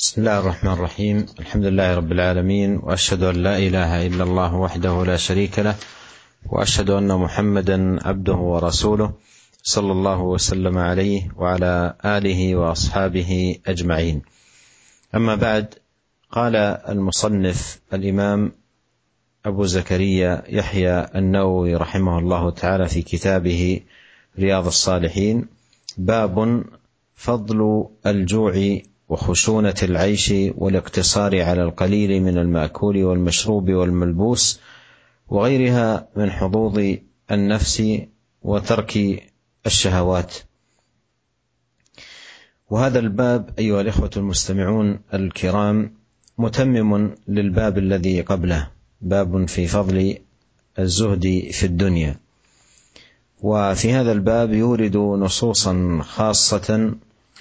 بسم الله الرحمن الرحيم. الحمد لله رب العالمين وأشهد أن لا إله إلا الله وحده لا شريك له وأشهد أن محمدا عبده ورسوله صلى الله وسلم عليه وعلى آله وأصحابه أجمعين. أما بعد قال المصنف الإمام أبو زكريا يحيى النووي رحمه الله تعالى في كتابه رياض الصالحين باب فضل الجوع وخشونة العيش والاقتصار على القليل من المأكول والمشروب والملبوس وغيرها من حظوظ النفس وترك الشهوات. وهذا الباب أيها الإخوة المستمعون الكرام متمم للباب الذي قبله باب في فضل الزهد في الدنيا. وفي هذا الباب يورد نصوصا خاصة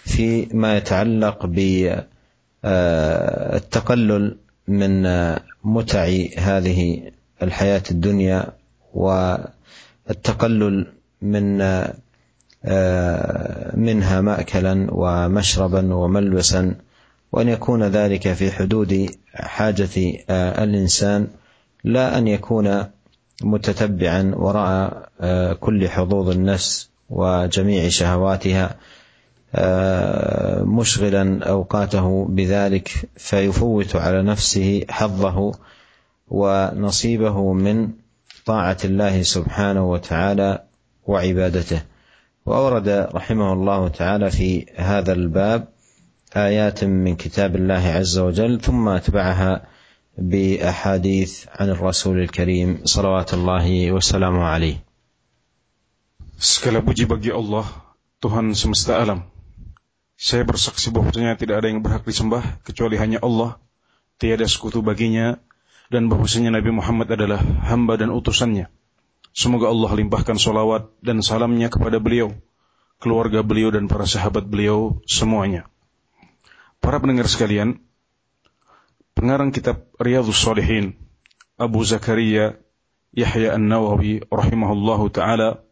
فيما يتعلق بالتقلل من متع هذه الحياة الدنيا والتقلل من منها ماكلا ومشربا وملبسا وأن يكون ذلك في حدود حاجة الإنسان لا أن يكون متتبعا وراء كل حظوظ النفس وجميع شهواتها. مشغلا أوقاته بذلك فيفوت على نفسه حظه ونصيبه من طاعة الله سبحانه وتعالى وعبادته وأورد رحمه الله تعالى في هذا الباب آيات من كتاب الله عز وجل ثم أتبعها بأحاديث عن الرسول الكريم صلوات الله وسلامه عليه Segala puji bagi Allah, Tuhan semesta alam. Saya bersaksi bahwasanya tidak ada yang berhak disembah kecuali hanya Allah, tiada sekutu baginya, dan bahwasanya Nabi Muhammad adalah hamba dan utusannya. Semoga Allah limpahkan solawat dan salamnya kepada beliau, keluarga beliau dan para sahabat beliau semuanya. Para pendengar sekalian, pengarang kitab Riyadhus Salihin, Abu Zakaria Yahya An-Nawawi rahimahullahu taala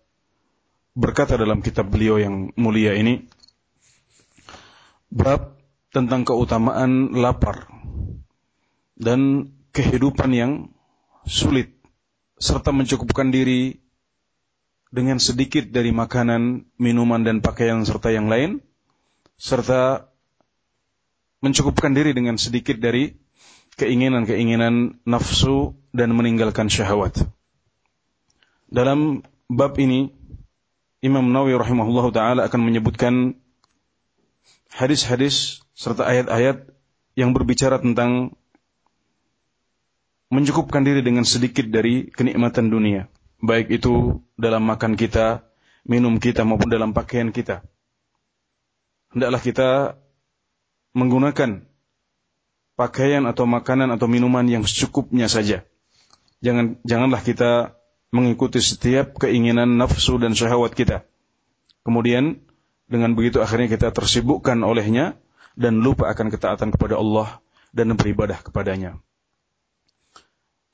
berkata dalam kitab beliau yang mulia ini bab tentang keutamaan lapar dan kehidupan yang sulit serta mencukupkan diri dengan sedikit dari makanan, minuman dan pakaian serta yang lain serta mencukupkan diri dengan sedikit dari keinginan-keinginan nafsu dan meninggalkan syahwat. Dalam bab ini Imam Nawawi rahimahullah taala akan menyebutkan hadis-hadis serta ayat-ayat yang berbicara tentang mencukupkan diri dengan sedikit dari kenikmatan dunia, baik itu dalam makan kita, minum kita maupun dalam pakaian kita. Hendaklah kita menggunakan pakaian atau makanan atau minuman yang secukupnya saja. Jangan janganlah kita mengikuti setiap keinginan nafsu dan syahwat kita. Kemudian dengan begitu akhirnya kita tersibukkan olehnya dan lupa akan ketaatan kepada Allah dan beribadah kepadanya.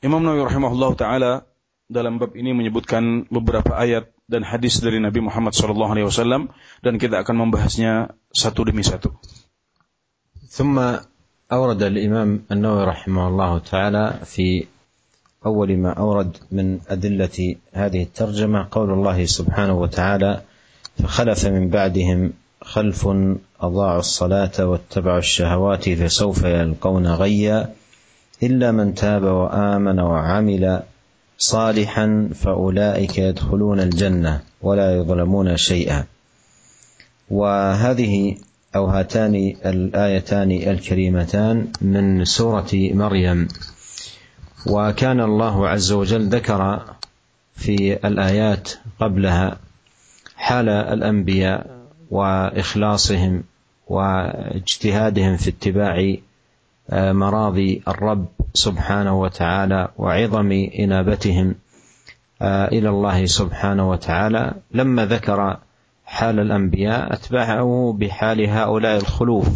Imam Nawawi rahimahullah taala dalam bab ini menyebutkan beberapa ayat dan hadis dari Nabi Muhammad SAW dan kita akan membahasnya satu demi satu. ثم أورد الإمام النووي رحمه الله تعالى في أول ما أورد من أدلة هذه الترجمة قول الله سبحانه وتعالى فخلف من بعدهم خلف أضاعوا الصلاة واتبعوا الشهوات فسوف يلقون غيا إلا من تاب وآمن وعمل صالحا فأولئك يدخلون الجنة ولا يظلمون شيئا. وهذه أو هاتان الآيتان الكريمتان من سورة مريم. وكان الله عز وجل ذكر في الآيات قبلها حال الأنبياء وإخلاصهم واجتهادهم في اتباع مراضي الرب سبحانه وتعالى وعظم إنابتهم إلى الله سبحانه وتعالى. لما ذكر حال الأنبياء أتبعه بحال هؤلاء الخلوف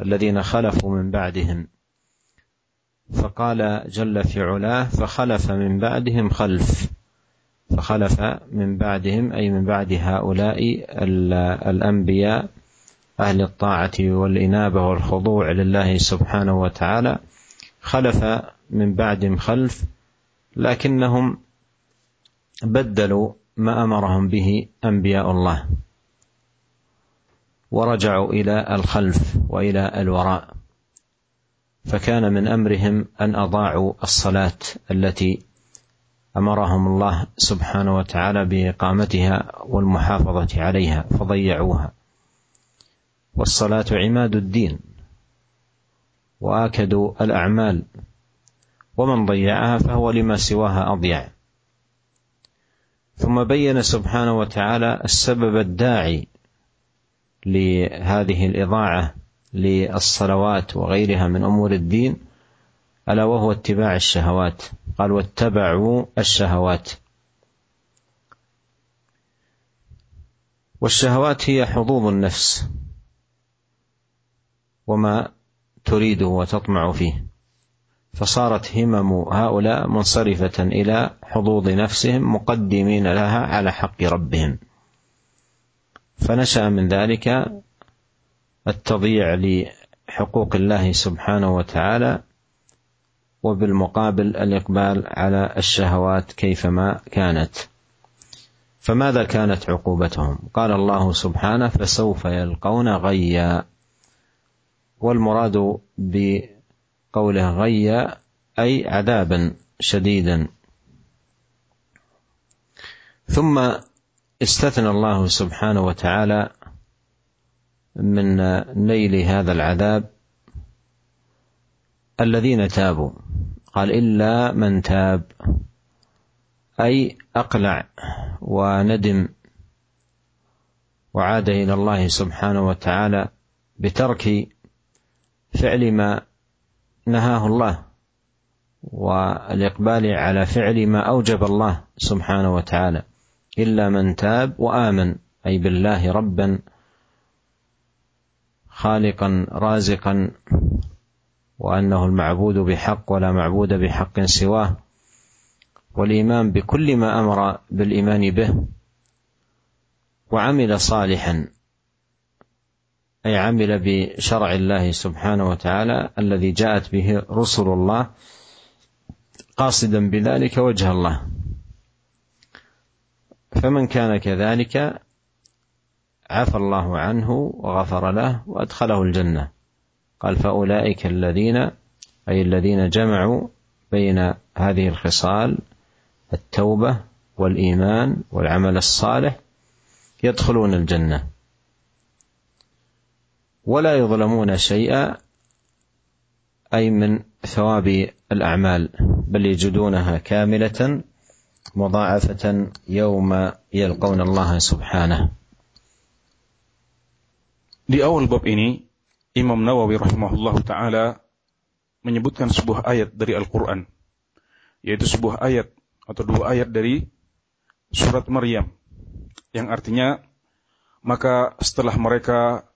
الذين خلفوا من بعدهم. فقال جل في علاه فخلف من بعدهم خلف. فخلف من بعدهم أي من بعد هؤلاء الأنبياء أهل الطاعة والإنابة والخضوع لله سبحانه وتعالى. خلف من بعدهم خلف لكنهم بدلوا ما أمرهم به أنبياء الله. ورجعوا إلى الخلف وإلى الوراء. فكان من أمرهم أن أضاعوا الصلاة التي أمرهم الله سبحانه وتعالى بإقامتها والمحافظة عليها فضيعوها. والصلاة عماد الدين وآكدوا الأعمال. ومن ضيعها فهو لما سواها أضيع. ثم بين سبحانه وتعالى السبب الداعي لهذه الإضاعة للصلوات وغيرها من أمور الدين ألا وهو اتباع الشهوات. قال واتبعوا الشهوات. والشهوات هي حظوظ النفس وما تريده وتطمع فيه. فصارت همم هؤلاء منصرفة إلى حظوظ نفسهم مقدمين لها على حق ربهم. فنشأ من ذلك التضييع لحقوق الله سبحانه وتعالى وبالمقابل الإقبال على الشهوات كيفما كانت. فماذا كانت عقوبتهم؟ قال الله سبحانه فسوف يلقون غيا. والمراد بقوله غيا أي عذابا شديدا. ثم استثنى الله سبحانه وتعالى من نيل هذا العذاب الذين تابوا. قال إلا من تاب أي أقلع وندم وعاد إلى الله سبحانه وتعالى بترك فعل ما نهاه الله والإقبال على فعل ما أوجب الله سبحانه وتعالى إلا من تاب وآمن أي بالله ربا خالقا رازقا وأنه المعبود بحق ولا معبود بحق سواه والإيمان بكل ما أمر بالإيمان به وعمل صالحا أي عمل بشرع الله سبحانه وتعالى الذي جاءت به رسل الله قاصدا بذلك وجه الله. فمن كان كذلك عفى الله عنه وغفر له وأدخله الجنة. قال فأولئك الذين أي الذين جمعوا بين هذه الخصال التوبة والإيمان والعمل الصالح يدخلون الجنة. ولا يظلمون شيئا أي من ثواب الأعمال بل يجدونها كاملة مضاعفة يوم يلقون الله سبحانه. Di awal bab ini, Imam Nawawi rahimahullah taala menyebutkan sebuah ayat dari Al-Qur'an, yaitu sebuah ayat atau dua ayat dari surat Maryam yang artinya maka setelah mereka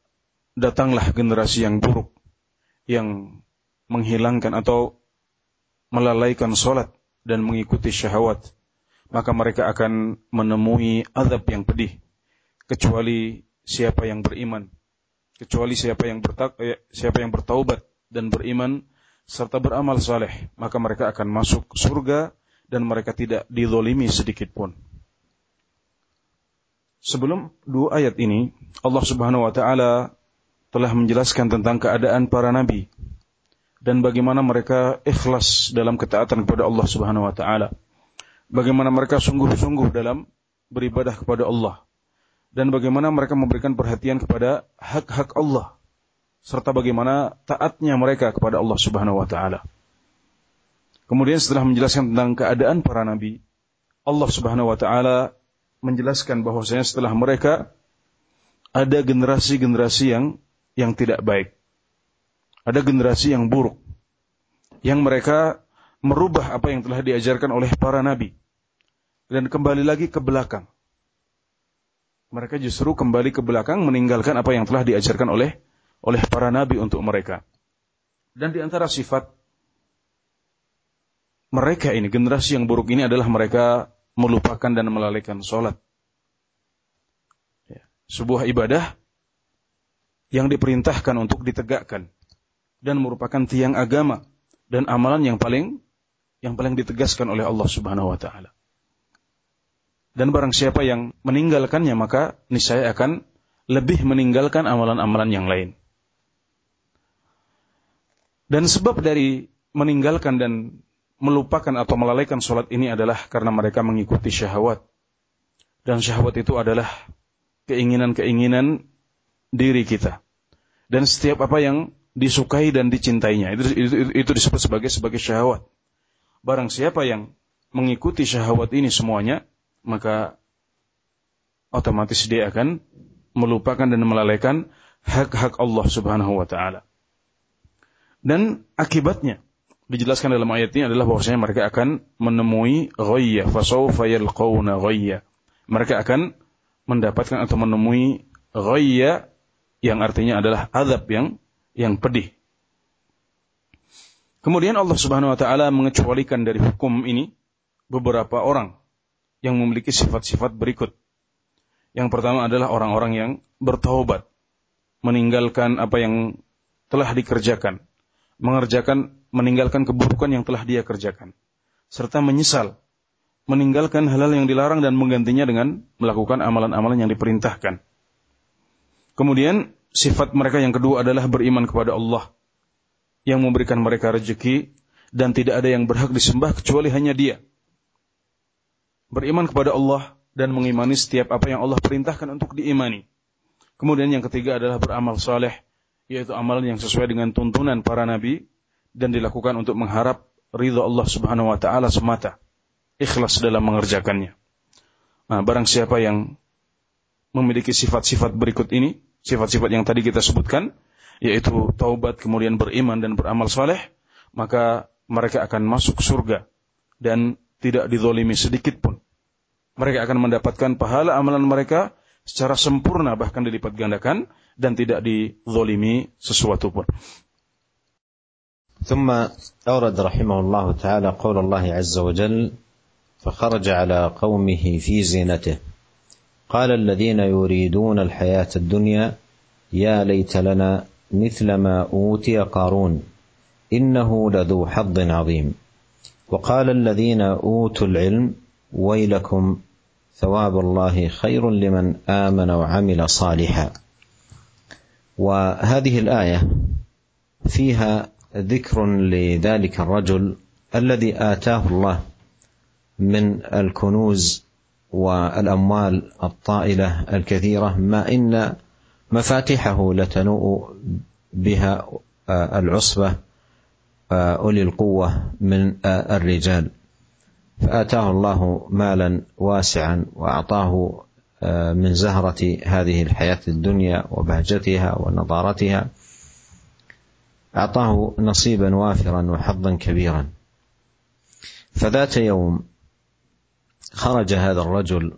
datanglah generasi yang buruk yang menghilangkan atau melalaikan solat dan mengikuti syahwat, maka mereka akan menemui azab yang pedih. Kecuali siapa yang beriman, kecuali siapa yang bertak, eh, siapa yang bertaubat dan beriman serta beramal saleh, maka mereka akan masuk surga dan mereka tidak dizolimi sedikit pun. Sebelum dua ayat ini, Allah Subhanahu wa taala telah menjelaskan tentang keadaan para nabi dan bagaimana mereka ikhlas dalam ketaatan kepada Allah Subhanahu wa taala. Bagaimana mereka sungguh-sungguh dalam beribadah kepada Allah dan bagaimana mereka memberikan perhatian kepada hak-hak Allah serta bagaimana taatnya mereka kepada Allah Subhanahu wa taala. Kemudian setelah menjelaskan tentang keadaan para nabi, Allah Subhanahu wa taala menjelaskan bahwasanya setelah mereka ada generasi-generasi yang yang tidak baik ada generasi yang buruk yang mereka merubah apa yang telah diajarkan oleh para nabi dan kembali lagi ke belakang. Mereka justru kembali ke belakang meninggalkan apa yang telah diajarkan oleh oleh para nabi untuk mereka. Dan di antara sifat mereka ini, generasi yang buruk ini adalah mereka melupakan dan melalaikan sholat. Ya. Sebuah ibadah yang diperintahkan untuk ditegakkan dan merupakan tiang agama dan amalan yang paling yang paling ditegaskan oleh Allah Subhanahu wa taala. Dan barang siapa yang meninggalkannya maka niscaya akan lebih meninggalkan amalan-amalan yang lain. Dan sebab dari meninggalkan dan melupakan atau melalaikan sholat ini adalah karena mereka mengikuti syahwat. Dan syahwat itu adalah keinginan-keinginan diri kita. Dan setiap apa yang disukai dan dicintainya itu, itu, itu disebut sebagai sebagai syahwat. Barang siapa yang mengikuti syahwat ini semuanya, maka otomatis dia akan melupakan dan melalaikan hak-hak Allah Subhanahu wa taala. Dan akibatnya dijelaskan dalam ayat ini adalah bahwasanya mereka akan menemui ghayya fasawfa yalqawna ghayya. Mereka akan mendapatkan atau menemui ghayya yang artinya adalah azab yang yang pedih. Kemudian Allah Subhanahu wa taala mengecualikan dari hukum ini beberapa orang yang memiliki sifat-sifat berikut. Yang pertama adalah orang-orang yang bertaubat, meninggalkan apa yang telah dikerjakan, mengerjakan meninggalkan keburukan yang telah dia kerjakan serta menyesal meninggalkan hal-hal yang dilarang dan menggantinya dengan melakukan amalan-amalan yang diperintahkan. Kemudian sifat mereka yang kedua adalah beriman kepada Allah yang memberikan mereka rezeki dan tidak ada yang berhak disembah kecuali hanya Dia. Beriman kepada Allah dan mengimani setiap apa yang Allah perintahkan untuk diimani. Kemudian yang ketiga adalah beramal saleh yaitu amalan yang sesuai dengan tuntunan para nabi dan dilakukan untuk mengharap ridha Allah Subhanahu wa taala semata. Ikhlas dalam mengerjakannya. Nah, barang siapa yang memiliki sifat-sifat berikut ini, sifat-sifat yang tadi kita sebutkan, yaitu taubat kemudian beriman dan beramal saleh, maka mereka akan masuk surga dan tidak dizolimi sedikit pun Mereka akan mendapatkan pahala amalan mereka secara sempurna bahkan dilipat gandakan dan tidak dizolimi sesuatu pun. ثم أورد رحمه الله تعالى قول الله عز وجل فخرج على قومه في زينته قال الذين يريدون الحياة الدنيا يا ليت لنا مثل ما أوتي قارون إنه لذو حظ عظيم وقال الذين أوتوا العلم ويلكم ثواب الله خير لمن آمن وعمل صالحا. وهذه الآية فيها ذكر لذلك الرجل الذي آتاه الله من الكنوز والأموال الطائلة الكثيرة ما إن مفاتيحه لتنوء بها العصبة أولي القوة من الرجال. فآتاه الله مالا واسعا وأعطاه من زهرة هذه الحياة الدنيا وبهجتها ونضارتها. أعطاه نصيبا وافرا وحظا كبيرا. فذات يوم خرج هذا الرجل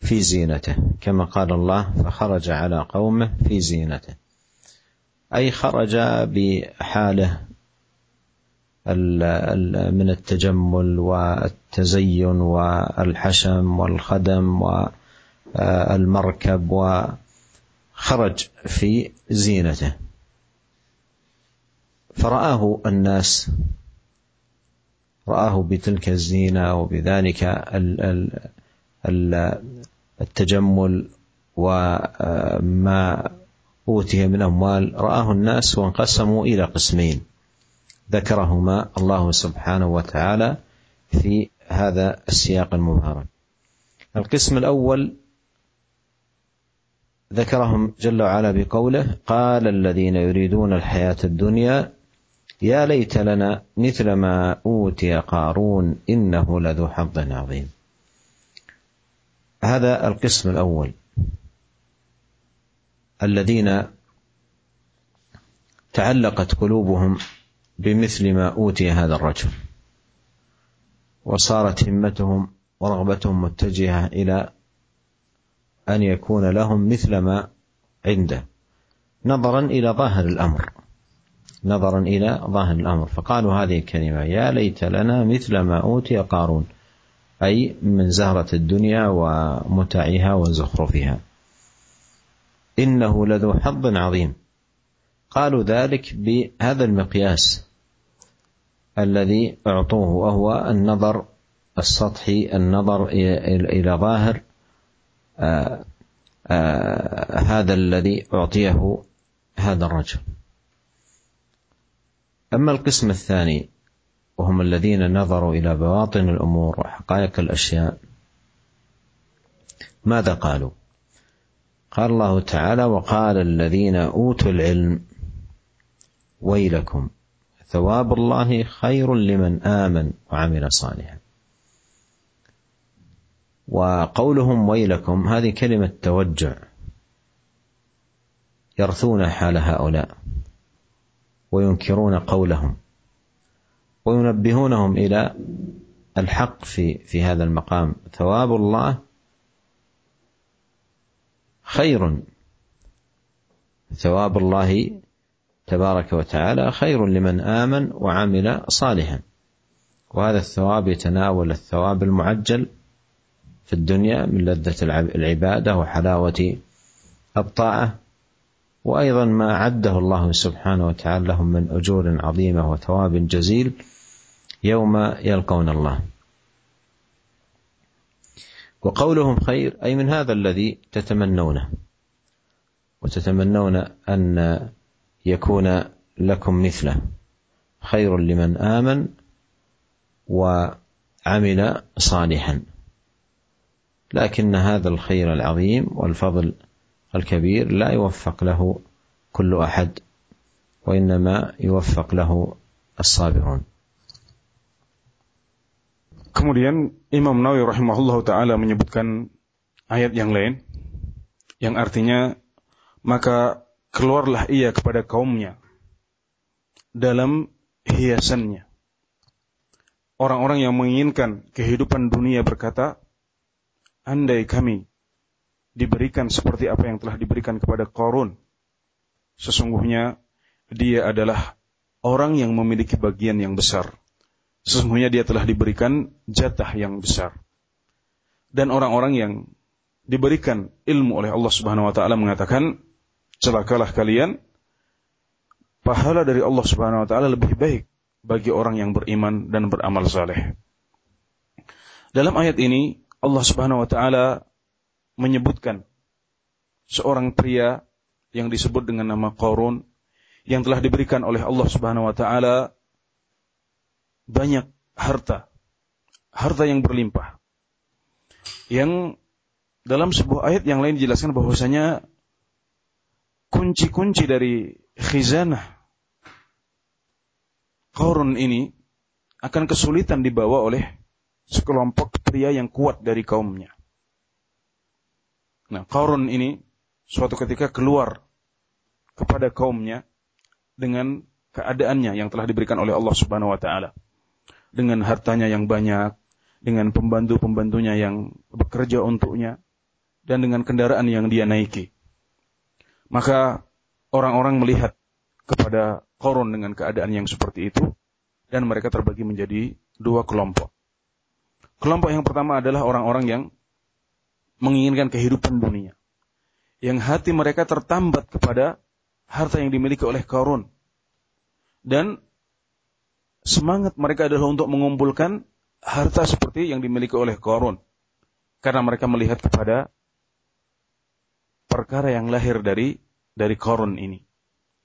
في زينته كما قال الله فخرج على قومه في زينته. أي خرج بحاله من التجمل والتزين والحشم والخدم والمركب وخرج في زينته. فرآه الناس رآه بتلك الزينة وبذلك التجمل وما أوتي من أموال. رآه الناس وانقسموا إلى قسمين. ذكرهما الله سبحانه وتعالى في هذا السياق المبارك. القسم الأول ذكرهم جل وعلا بقوله قال الذين يريدون الحياة الدنيا يا ليت لنا مثل ما أوتي قارون إنه لذو حظ عظيم. هذا القسم الأول. الذين تعلقت قلوبهم بمثل ما أوتي هذا الرجل. وصارت همتهم ورغبتهم متجهة إلى أن يكون لهم مثل ما عنده. نظرا إلى ظاهر الأمر. نظرا إلى ظاهر الأمر. فقالوا هذه الكلمة يا ليت لنا مثل ما أوتي قارون. أي من زهرة الدنيا ومتعها وزخرفها. إنه لذو حظ عظيم. قالوا ذلك بهذا المقياس الذي أعطوه وهو النظر السطحي النظر إلى ظاهر آآ آآ هذا الذي أعطيه هذا الرجل. أما القسم الثاني وهم الذين نظروا إلى بواطن الأمور وحقائق الأشياء ماذا قالوا؟ قال الله تعالى وقال الذين أوتوا العلم ويلكم. ثواب الله خير لمن آمن وعمل صالحا. وقولهم ويلكم هذه كلمة توجع. يرثون حال هؤلاء وينكرون قولهم وينبهونهم إلى الحق في في هذا المقام. ثواب الله خير. ثواب الله تبارك وتعالى خير لمن آمن وعمل صالحا. وهذا الثواب يتناول الثواب المعجل في الدنيا من لذة العبادة وحلاوة الطاعه وأيضا ما عده الله سبحانه وتعالى لهم من أجور عظيمة وثواب جزيل يوم يلقون الله. وقولهم خير أي من هذا الذي تتمنونه. وتتمنون أن يكون لكم مثله. خير لمن آمن وعمل صالحا. لكن هذا الخير العظيم والفضل الكبير لا يوفق له كل أحد وإنما يوفق له الصابرون. Kemudian Imam Nawawi rahimahullah taala menyebutkan ayat yang lain yang artinya maka keluarlah ia kepada kaumnya dalam hiasannya. Orang-orang yang menginginkan kehidupan dunia berkata, andai kami diberikan seperti apa yang telah diberikan kepada Korun, sesungguhnya dia adalah orang yang memiliki bagian yang besar Sesungguhnya dia telah diberikan jatah yang besar. Dan orang-orang yang diberikan ilmu oleh Allah Subhanahu wa taala mengatakan, celakalah kalian pahala dari Allah Subhanahu wa taala lebih baik bagi orang yang beriman dan beramal saleh. Dalam ayat ini Allah Subhanahu wa taala menyebutkan seorang pria yang disebut dengan nama Qarun yang telah diberikan oleh Allah Subhanahu wa taala banyak harta, harta yang berlimpah. Yang dalam sebuah ayat yang lain dijelaskan bahwasanya kunci-kunci dari khizanah Qarun ini akan kesulitan dibawa oleh sekelompok pria yang kuat dari kaumnya. Nah, Qarun ini suatu ketika keluar kepada kaumnya dengan keadaannya yang telah diberikan oleh Allah Subhanahu wa taala dengan hartanya yang banyak, dengan pembantu-pembantunya yang bekerja untuknya, dan dengan kendaraan yang dia naiki. Maka orang-orang melihat kepada Korun dengan keadaan yang seperti itu, dan mereka terbagi menjadi dua kelompok. Kelompok yang pertama adalah orang-orang yang menginginkan kehidupan dunia. Yang hati mereka tertambat kepada harta yang dimiliki oleh Korun. Dan semangat mereka adalah untuk mengumpulkan harta seperti yang dimiliki oleh Korun. Karena mereka melihat kepada perkara yang lahir dari dari Korun ini.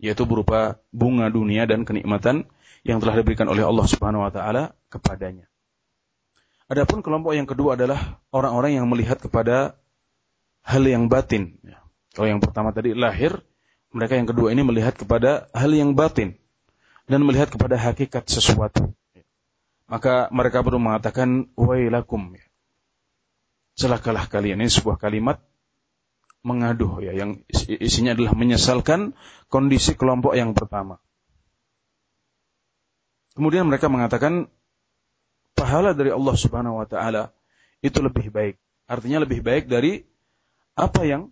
Yaitu berupa bunga dunia dan kenikmatan yang telah diberikan oleh Allah Subhanahu wa taala kepadanya. Adapun kelompok yang kedua adalah orang-orang yang melihat kepada hal yang batin. Kalau yang pertama tadi lahir, mereka yang kedua ini melihat kepada hal yang batin dan melihat kepada hakikat sesuatu. Maka mereka perlu mengatakan wailakum. Celakalah kalian. Ini sebuah kalimat mengaduh ya yang isinya adalah menyesalkan kondisi kelompok yang pertama. Kemudian mereka mengatakan pahala dari Allah Subhanahu wa taala itu lebih baik. Artinya lebih baik dari apa yang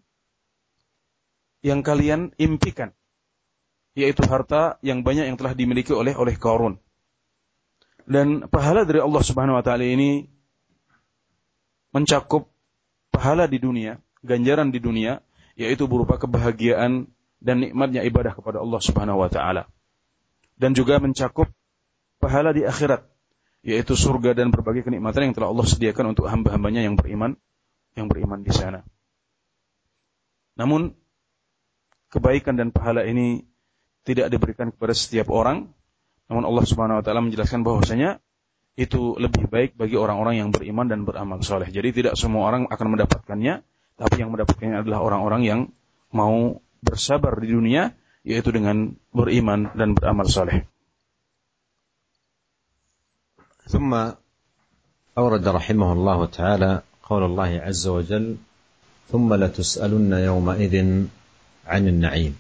yang kalian impikan yaitu harta yang banyak yang telah dimiliki oleh oleh Qarun. Dan pahala dari Allah Subhanahu wa taala ini mencakup pahala di dunia, ganjaran di dunia yaitu berupa kebahagiaan dan nikmatnya ibadah kepada Allah Subhanahu wa taala. Dan juga mencakup pahala di akhirat, yaitu surga dan berbagai kenikmatan yang telah Allah sediakan untuk hamba-hambanya yang beriman yang beriman di sana. Namun kebaikan dan pahala ini tidak diberikan kepada setiap orang, namun Allah Subhanahu wa taala menjelaskan bahwasanya itu lebih baik bagi orang-orang yang beriman dan beramal soleh. Jadi tidak semua orang akan mendapatkannya, tapi yang mendapatkannya adalah orang-orang yang mau bersabar di dunia, yaitu dengan beriman dan beramal soleh. ثم أورد رحمه الله تعالى قول الله عز وجل ثم لتسألن يومئذ عن النعيم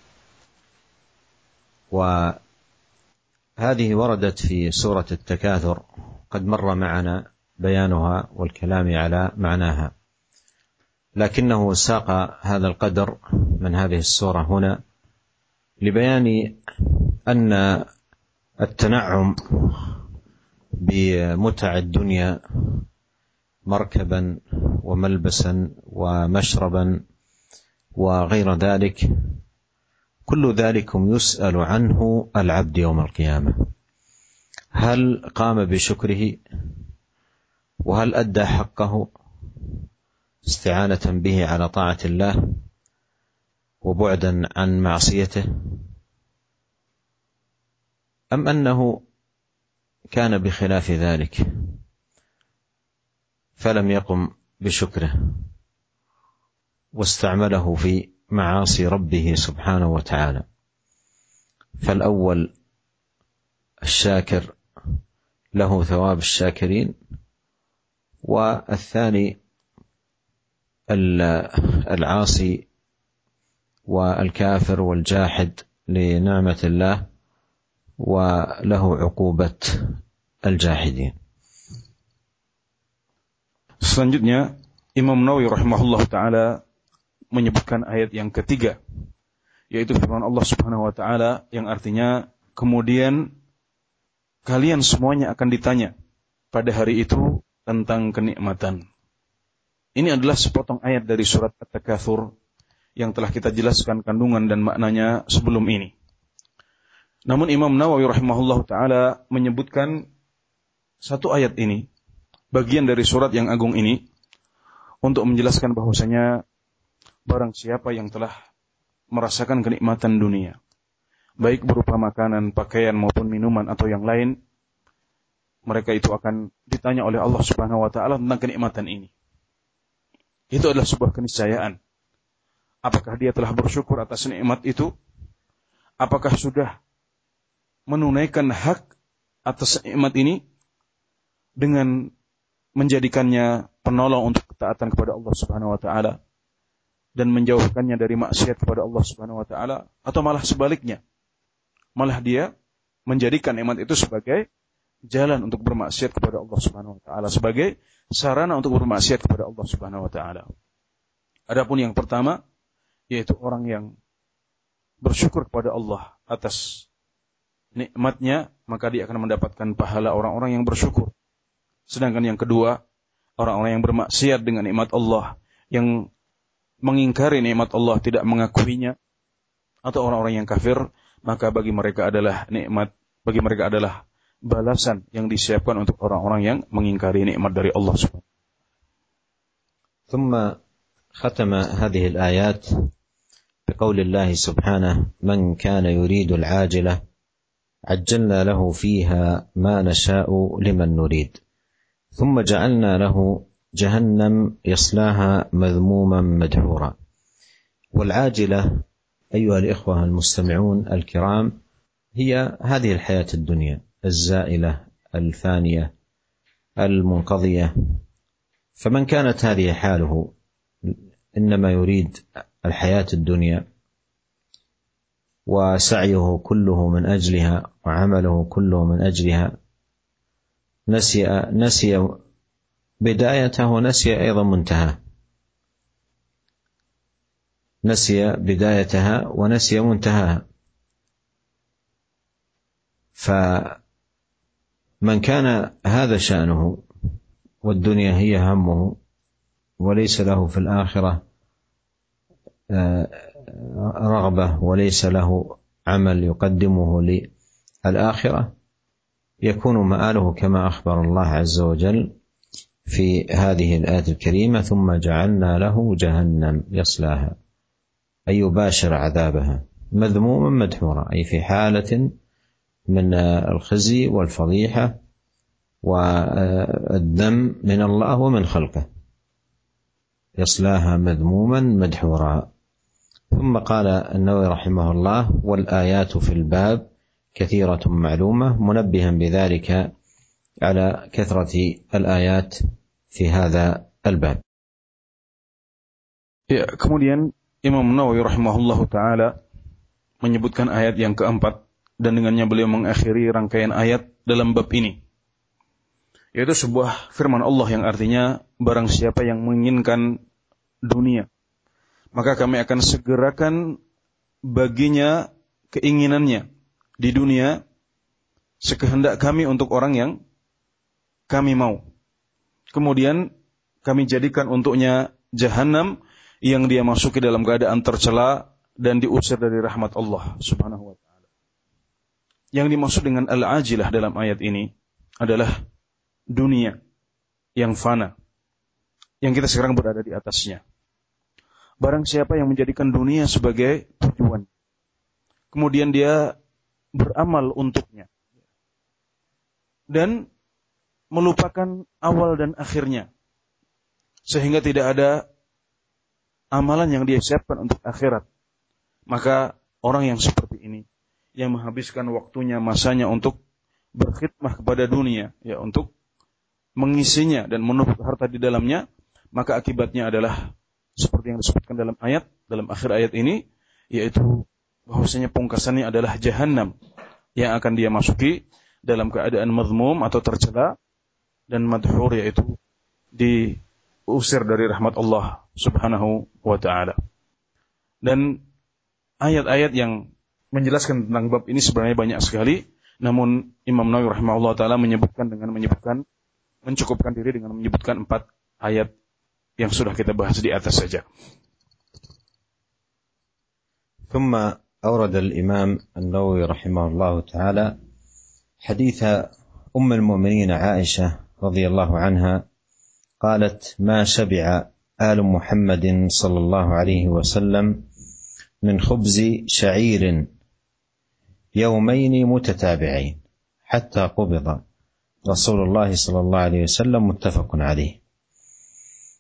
وهذه وردت في سورة التكاثر قد مر معنا بيانها والكلام على معناها لكنه ساق هذا القدر من هذه السورة هنا لبيان أن التنعم بمتع الدنيا مركبا وملبسا ومشربا وغير ذلك كل ذلكم يسأل عنه العبد يوم القيامة. هل قام بشكره؟ وهل أدى حقه؟ استعانة به على طاعة الله وبعدا عن معصيته أم أنه كان بخلاف ذلك؟ فلم يقم بشكره واستعمله في معاصي ربه سبحانه وتعالى. فالأول الشاكر له ثواب الشاكرين والثاني العاصي والكافر والجاحد لنعمه الله وله عقوبه الجاحدين Selanjutnya Imam Nawawi rahimahullah taala menyebutkan ayat yang ketiga yaitu firman Allah Subhanahu wa taala yang artinya kemudian kalian semuanya akan ditanya pada hari itu tentang kenikmatan. ini adalah sepotong ayat dari surat At-Takatsur yang telah kita jelaskan kandungan dan maknanya sebelum ini. Namun Imam Nawawi rahimahullah taala menyebutkan satu ayat ini, bagian dari surat yang agung ini, untuk menjelaskan bahwasanya barang siapa yang telah merasakan kenikmatan dunia, baik berupa makanan, pakaian maupun minuman atau yang lain, mereka itu akan ditanya oleh Allah Subhanahu wa taala tentang kenikmatan ini. Itu adalah sebuah keniscayaan. Apakah dia telah bersyukur atas nikmat itu? Apakah sudah menunaikan hak atas nikmat ini dengan menjadikannya penolong untuk ketaatan kepada Allah Subhanahu wa taala dan menjauhkannya dari maksiat kepada Allah Subhanahu wa taala atau malah sebaliknya malah dia menjadikan nikmat itu sebagai jalan untuk bermaksiat kepada Allah Subhanahu wa taala sebagai sarana untuk bermaksiat kepada Allah Subhanahu wa taala. Adapun yang pertama yaitu orang yang bersyukur kepada Allah atas nikmatnya, maka dia akan mendapatkan pahala orang-orang yang bersyukur. Sedangkan yang kedua, orang-orang yang bermaksiat dengan nikmat Allah, yang mengingkari nikmat Allah, tidak mengakuinya, atau orang-orang yang kafir, maka bagi mereka adalah nikmat, bagi mereka adalah balasan yang disiapkan untuk orang-orang yang mengingkari nikmat dari Allah Subhanahu ثم ختم هذه الآيات بقول الله سبحانه من كان يريد العاجلة عجلنا له فيها ما نشاء لمن نريد ثم جعلنا له جهنم يصلاها مذموما مدحورا والعاجلة أيها الإخوة المستمعون الكرام هي هذه الحياة الدنيا الزائلة الفانية المنقضية. فمن كانت هذه حاله إنما يريد الحياة الدنيا وسعيه كله من أجلها وعمله كله من أجلها. نسي نسي بدايته ونسي أيضا منتهاه نسي بدايتها ونسي منتهاها. فمن كان هذا شأنه والدنيا هي همه وليس له في الآخرة آه، رغبة وليس له عمل يقدمه للآخرة يكون مآله كما أخبر الله عز وجل في هذه الآية الكريمة ثم جعلنا له جهنم يصلاها أي يباشر عذابها مذموما مدحورا أي في حالة من الخزي والفضيحة والذم من الله ومن خلقه. يصلاها مذموما مدحورا. ثم قال النووي رحمه الله والآيات في الباب كثيرة معلومة منبها بذلك على كثرة الآيات في هذا الباب. Ya, kemudian Imam Nawawi rahimahullahu taala menyebutkan ayat yang keempat. Dan dengannya beliau mengakhiri rangkaian ayat dalam bab ini. Yaitu sebuah firman Allah yang artinya barang siapa yang menginginkan dunia maka kami akan segerakan baginya keinginannya di dunia sekehendak kami untuk orang yang kami mau. Kemudian kami jadikan untuknya jahanam yang dia masuki dalam keadaan tercela dan diusir dari rahmat Allah Subhanahu wa taala. Yang dimaksud dengan al-ajilah dalam ayat ini adalah dunia yang fana yang kita sekarang berada di atasnya. Barang siapa yang menjadikan dunia sebagai tujuan. Kemudian dia beramal untuknya. Dan melupakan awal dan akhirnya. Sehingga tidak ada amalan yang dia siapkan untuk akhirat. Maka orang yang seperti ini yang menghabiskan waktunya, masanya untuk berkhidmah kepada dunia, ya untuk mengisinya dan menumpuk harta di dalamnya, maka akibatnya adalah seperti yang disebutkan dalam ayat, dalam akhir ayat ini, yaitu bahwasanya pungkasannya adalah jahanam yang akan dia masuki dalam keadaan mazmum atau tercela dan madhur yaitu diusir dari rahmat Allah Subhanahu wa taala. Dan ayat-ayat yang menjelaskan tentang bab ini sebenarnya banyak sekali, namun Imam Nawawi rahimahullah taala menyebutkan dengan menyebutkan mencukupkan diri dengan menyebutkan empat ayat yang sudah kita bahas di atas saja. ثم أورد الإمام النووي رحمه الله تعالى حديث أم المؤمنين عائشة رضي الله عنها قالت ما شبع آل محمد صلى الله عليه وسلم من خبز شعير يومين متتابعين حتى قبض رسول الله صلى الله عليه وسلم متفق عليه.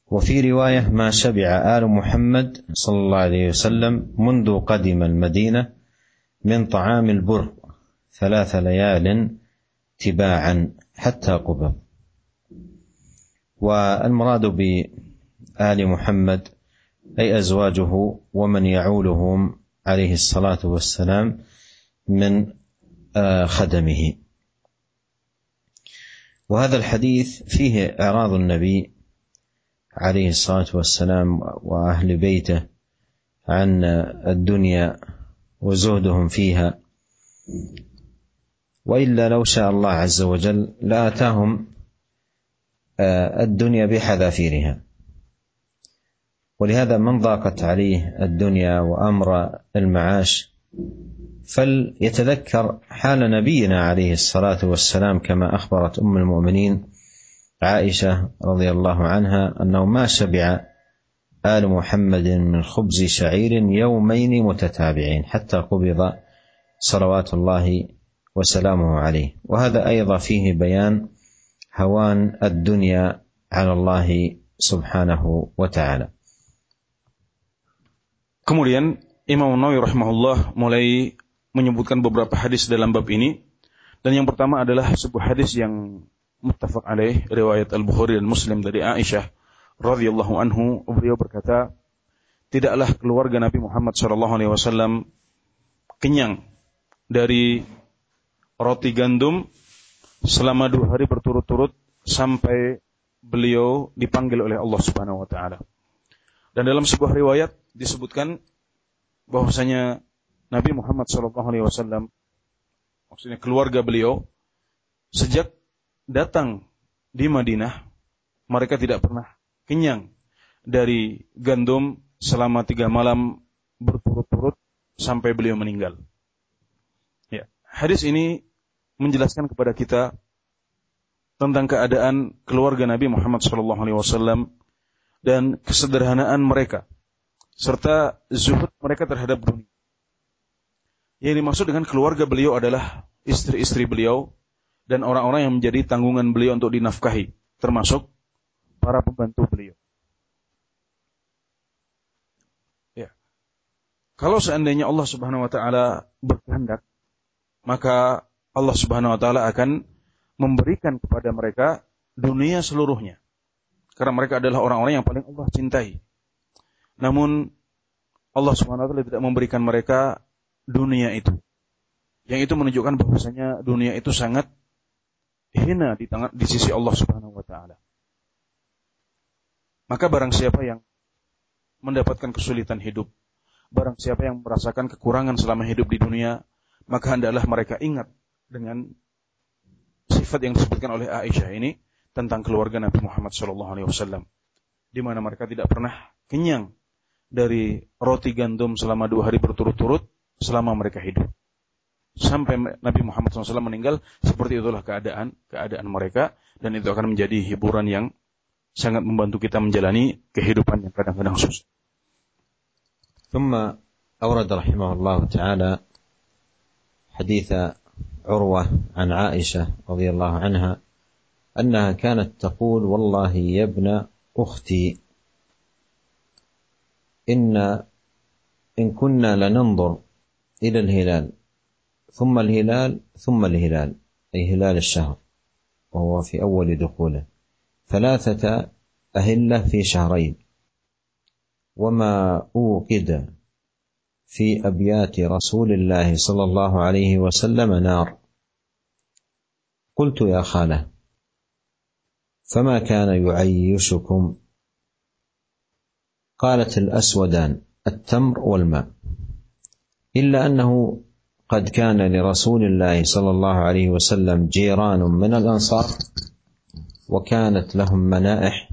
وفي رواية ما شبع آل محمد صلى الله عليه وسلم منذ قدم المدينة من طعام البر ثلاث ليال تباعا حتى قبض. والمراد بآل محمد أي أزواجه ومن يعولهم عليه الصلاة والسلام من آه، خدمه. وهذا الحديث فيه إعراض النبي عليه الصلاة والسلام وأهل بيته عن الدنيا وزهدهم فيها. وإلا لو شاء الله عز وجل لآتاهم آه، الدنيا بحذافيرها. ولهذا من ضاقت عليه الدنيا وأمر المعاش فليتذكر حال نبينا عليه الصلاة والسلام كما أخبرت أم المؤمنين عائشة رضي الله عنها أنه ما شبع آل محمد من خبز شعير يومين متتابعين حتى قبض صلوات الله وسلامه عليه. وهذا أيضا فيه بيان هوان الدنيا على الله سبحانه وتعالى. Kemudian Imam Nawawi rahimahullah mulai menyebutkan beberapa hadis dalam bab ini dan yang pertama adalah sebuah hadis yang muttafaq alaih riwayat Al-Bukhari dan Muslim dari Aisyah radhiyallahu anhu beliau berkata tidaklah keluarga Nabi Muhammad sallallahu alaihi wasallam kenyang dari roti gandum selama dua hari berturut-turut sampai beliau dipanggil oleh Allah Subhanahu wa taala. Dan dalam sebuah riwayat disebutkan bahwasanya Nabi Muhammad sallallahu alaihi wasallam maksudnya keluarga beliau sejak datang di Madinah, mereka tidak pernah kenyang dari gandum selama tiga malam berturut-turut sampai beliau meninggal. Ya, hadis ini menjelaskan kepada kita tentang keadaan keluarga Nabi Muhammad SAW dan kesederhanaan mereka serta zuhud mereka terhadap dunia. Yang dimaksud dengan keluarga beliau adalah istri-istri beliau dan orang-orang yang menjadi tanggungan beliau untuk dinafkahi, termasuk para pembantu beliau. Ya. Kalau seandainya Allah Subhanahu wa taala berkehendak, maka Allah Subhanahu wa taala akan memberikan kepada mereka dunia seluruhnya. Karena mereka adalah orang-orang yang paling Allah cintai. Namun Allah Subhanahu wa taala tidak memberikan mereka dunia itu. Yang itu menunjukkan bahwasanya dunia itu sangat hina di tangan di sisi Allah Subhanahu wa taala. Maka barang siapa yang mendapatkan kesulitan hidup, barang siapa yang merasakan kekurangan selama hidup di dunia, maka hendaklah mereka ingat dengan sifat yang disebutkan oleh Aisyah ini tentang keluarga Nabi Muhammad SAW, di mana mereka tidak pernah kenyang dari roti gandum selama dua hari berturut-turut selama mereka hidup sampai Nabi Muhammad SAW meninggal seperti itulah keadaan keadaan mereka dan itu akan menjadi hiburan yang sangat membantu kita menjalani kehidupan yang kadang-kadang susah. ثم أورد رحمه الله تعالى حديث عروة عن عائشة رضي الله عنها أنها كانت تقول والله يا ابن أختي إن إن كنا لننظر إلى الهلال ثم الهلال ثم الهلال أي هلال الشهر وهو في أول دخوله. ثلاثة أهلة في شهرين. وما أوقد في أبيات رسول الله صلى الله عليه وسلم نار. قلت يا خالة فما كان يعيشكم؟ قالت الأسودان التمر والماء. إلا أنه قد كان لرسول الله صلى الله عليه وسلم جيران من الأنصار وكانت لهم منائح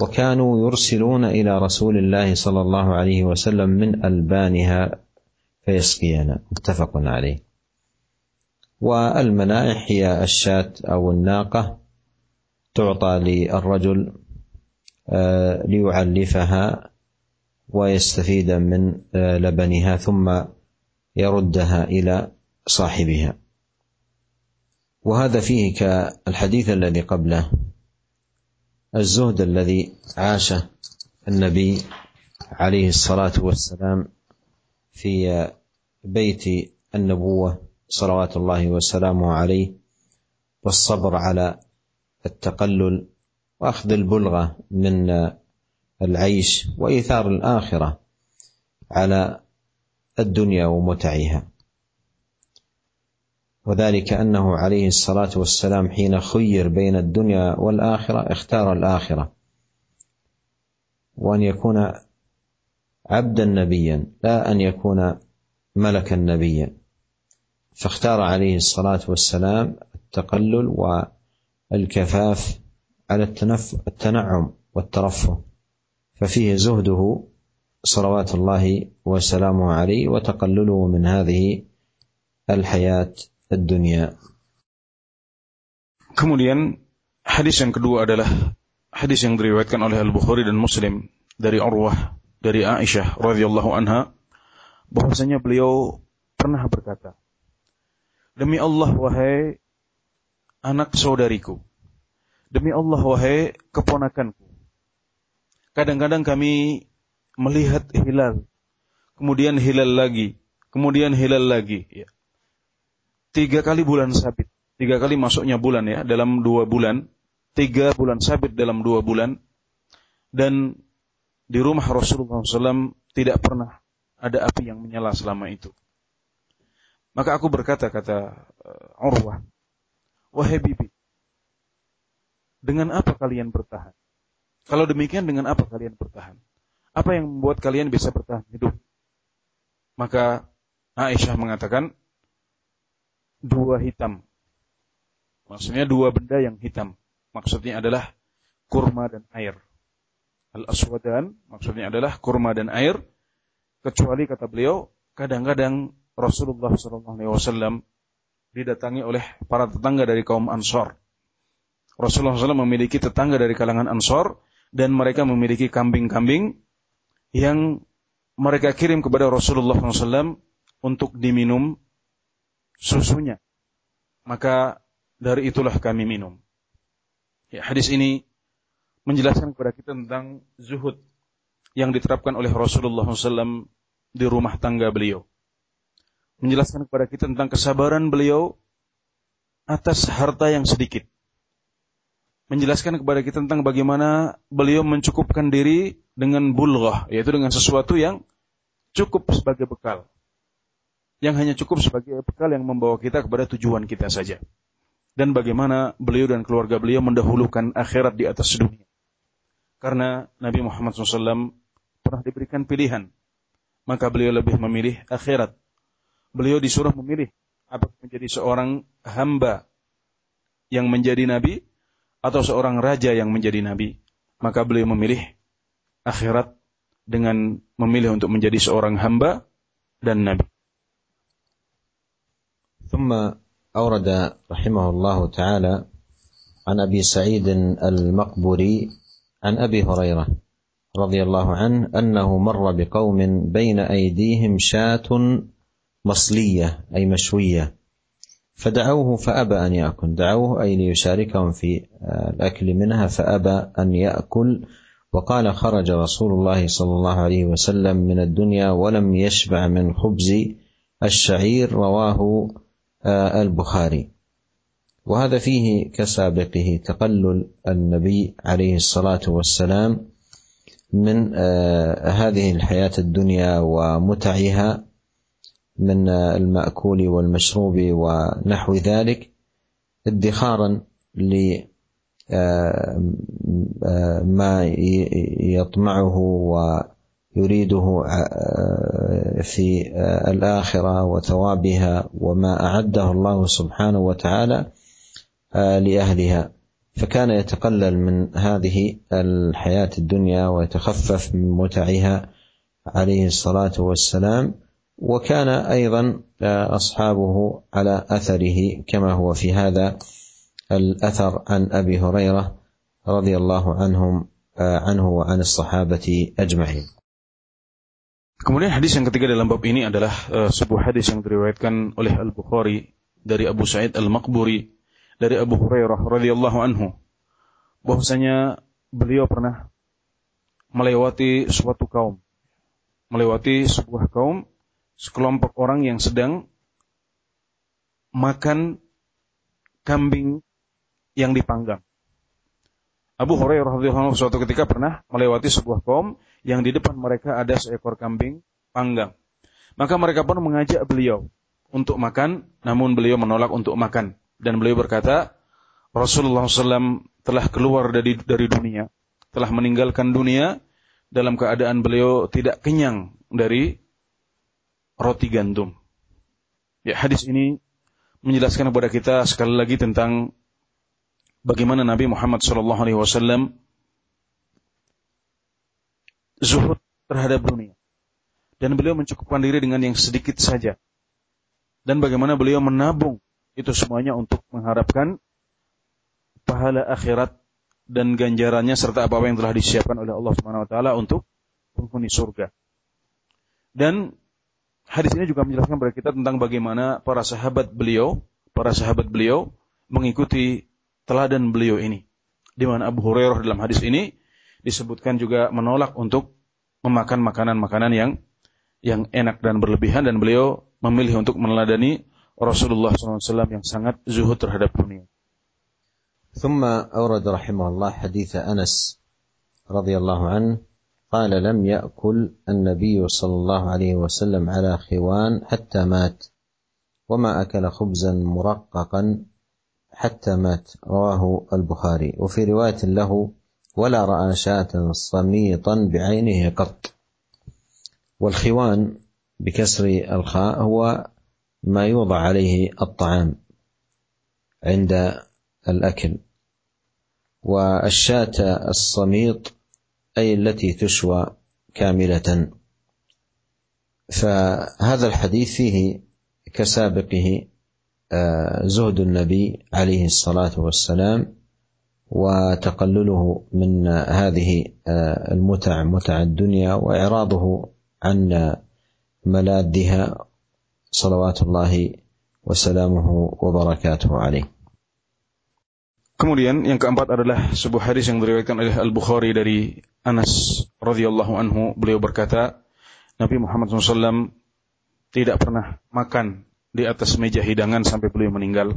وكانوا يرسلون إلى رسول الله صلى الله عليه وسلم من ألبانها فيسقينا متفق عليه. والمنائح هي الشاة أو الناقة تعطى للرجل آه، ليعلفها ويستفيد من آه، لبنها ثم يردها إلى صاحبها. وهذا فيه كالحديث الذي قبله الزهد الذي عاشه النبي عليه الصلاة والسلام في بيت النبوة صلوات الله وسلامه عليه والصبر على التقلل وأخذ البلغة من العيش وإيثار الآخرة على الدنيا ومتعها. وذلك أنه عليه الصلاة والسلام حين خير بين الدنيا والآخرة اختار الآخرة. وأن يكون عبدا نبيا لا أن يكون ملكا نبيا. فاختار عليه الصلاة والسلام التقلل والكفاف على التنعم والترفه. ففيه زهده صلوات الله وسلامه عليه وتقلله من هذه الحياة الدنيا Kemudian hadis yang kedua adalah hadis yang diriwayatkan oleh Al-Bukhari dan Muslim dari Urwah dari Aisyah radhiyallahu anha bahwasanya beliau pernah berkata Demi Allah wahai anak saudariku demi Allah wahai keponakanku kadang-kadang kami melihat hilal, kemudian hilal lagi, kemudian hilal lagi. Ya. Tiga kali bulan sabit, tiga kali masuknya bulan ya dalam dua bulan, tiga bulan sabit dalam dua bulan, dan di rumah Rasulullah SAW tidak pernah ada api yang menyala selama itu. Maka aku berkata kata uh, Urwah, wahai bibi, dengan apa kalian bertahan? Kalau demikian dengan apa kalian bertahan? Apa yang membuat kalian bisa bertahan hidup? Maka Aisyah mengatakan dua hitam. Maksudnya dua benda yang hitam. Maksudnya adalah kurma dan air. al-aswadan, maksudnya adalah kurma dan air, kecuali kata beliau, kadang-kadang Rasulullah SAW didatangi oleh para tetangga dari kaum Ansor. Rasulullah SAW memiliki tetangga dari kalangan Ansor dan mereka memiliki kambing-kambing yang mereka kirim kepada Rasulullah SAW untuk diminum susunya. Maka dari itulah kami minum. Ya, hadis ini menjelaskan kepada kita tentang zuhud yang diterapkan oleh Rasulullah SAW di rumah tangga beliau. Menjelaskan kepada kita tentang kesabaran beliau atas harta yang sedikit. Menjelaskan kepada kita tentang bagaimana beliau mencukupkan diri dengan bulghah, yaitu dengan sesuatu yang cukup sebagai bekal. Yang hanya cukup sebagai bekal yang membawa kita kepada tujuan kita saja. Dan bagaimana beliau dan keluarga beliau mendahulukan akhirat di atas dunia. Karena Nabi Muhammad SAW pernah diberikan pilihan. Maka beliau lebih memilih akhirat. Beliau disuruh memilih apakah menjadi seorang hamba yang menjadi nabi atau seorang raja yang menjadi nabi. Maka beliau memilih akhirat dengan memilih untuk menjadi seorang hamba dan nabi. ثم أورد رحمه الله تعالى عن أبي سعيد المقبري عن أبي هريرة رضي الله عنه أنه مر بقوم بين أيديهم شاة مصلية أي مشوية فدعوه فأبى أن يأكل. دعوه أي ليشاركهم في الأكل منها فأبى أن يأكل. وقال خرج رسول الله صلى الله عليه وسلم من الدنيا ولم يشبع من خبز الشعير رواه البخاري. وهذا فيه كسابقه تقلل النبي عليه الصلاة والسلام من هذه الحياة الدنيا ومتعها. من المأكول والمشروب ونحو ذلك ادخارا لما يطمعه ويريده في الآخرة وثوابها وما أعده الله سبحانه وتعالى لأهلها. فكان يتقلل من هذه الحياة الدنيا ويتخفف من متعها عليه الصلاة والسلام. وكان أيضا اصحابه على اثره كما هو في هذا الاثر عن ابي هريره رضي الله عنهم عنه وعن الصحابه اجمعين. Kemudian hadis yang ketiga dalam bab ini adalah uh, sebuah hadis yang diriwayatkan oleh Al Bukhari dari Abu Sa'id Al Maqburi dari Abu Hurairah radhiyallahu anhu bahwasanya beliau pernah melewati suatu kaum melewati sebuah kaum sekelompok orang yang sedang makan kambing yang dipanggang. Abu Hurairah radhiyallahu suatu ketika pernah melewati sebuah kaum yang di depan mereka ada seekor kambing panggang. Maka mereka pun mengajak beliau untuk makan, namun beliau menolak untuk makan. Dan beliau berkata, Rasulullah SAW telah keluar dari dari dunia, telah meninggalkan dunia dalam keadaan beliau tidak kenyang dari roti gandum. Ya, hadis ini menjelaskan kepada kita sekali lagi tentang bagaimana Nabi Muhammad SAW zuhud terhadap dunia. Dan beliau mencukupkan diri dengan yang sedikit saja. Dan bagaimana beliau menabung itu semuanya untuk mengharapkan pahala akhirat dan ganjarannya serta apa-apa yang telah disiapkan oleh Allah Subhanahu wa taala untuk penghuni surga. Dan hadis ini juga menjelaskan kepada kita tentang bagaimana para sahabat beliau, para sahabat beliau mengikuti teladan beliau ini. Di mana Abu Hurairah dalam hadis ini disebutkan juga menolak untuk memakan makanan-makanan yang yang enak dan berlebihan dan beliau memilih untuk meneladani Rasulullah SAW yang sangat zuhud terhadap dunia. ثم أورد رحمه الله حديث أنس رضي الله عنه قال لم يأكل النبي صلى الله عليه وسلم على خوان حتى مات وما أكل خبزا مرققا حتى مات رواه البخاري. وفي رواية له ولا رأى شاة صميطا بعينه قط. والخوان بكسر الخاء هو ما يوضع عليه الطعام عند الأكل. والشاة الصميط أي التي تشوى كاملة. فهذا الحديث فيه كسابقه آه، زهد النبي عليه الصلاة والسلام وتقلله من هذه آه، المتع متع الدنيا وإعراضه عن ملاذها صلوات الله وسلامه وبركاته عليه. Kemudian yang keempat adalah sebuah hadis yang diriwayatkan oleh Al Bukhari dari Anas radhiyallahu anhu beliau berkata Nabi Muhammad SAW tidak pernah makan di atas meja hidangan sampai beliau meninggal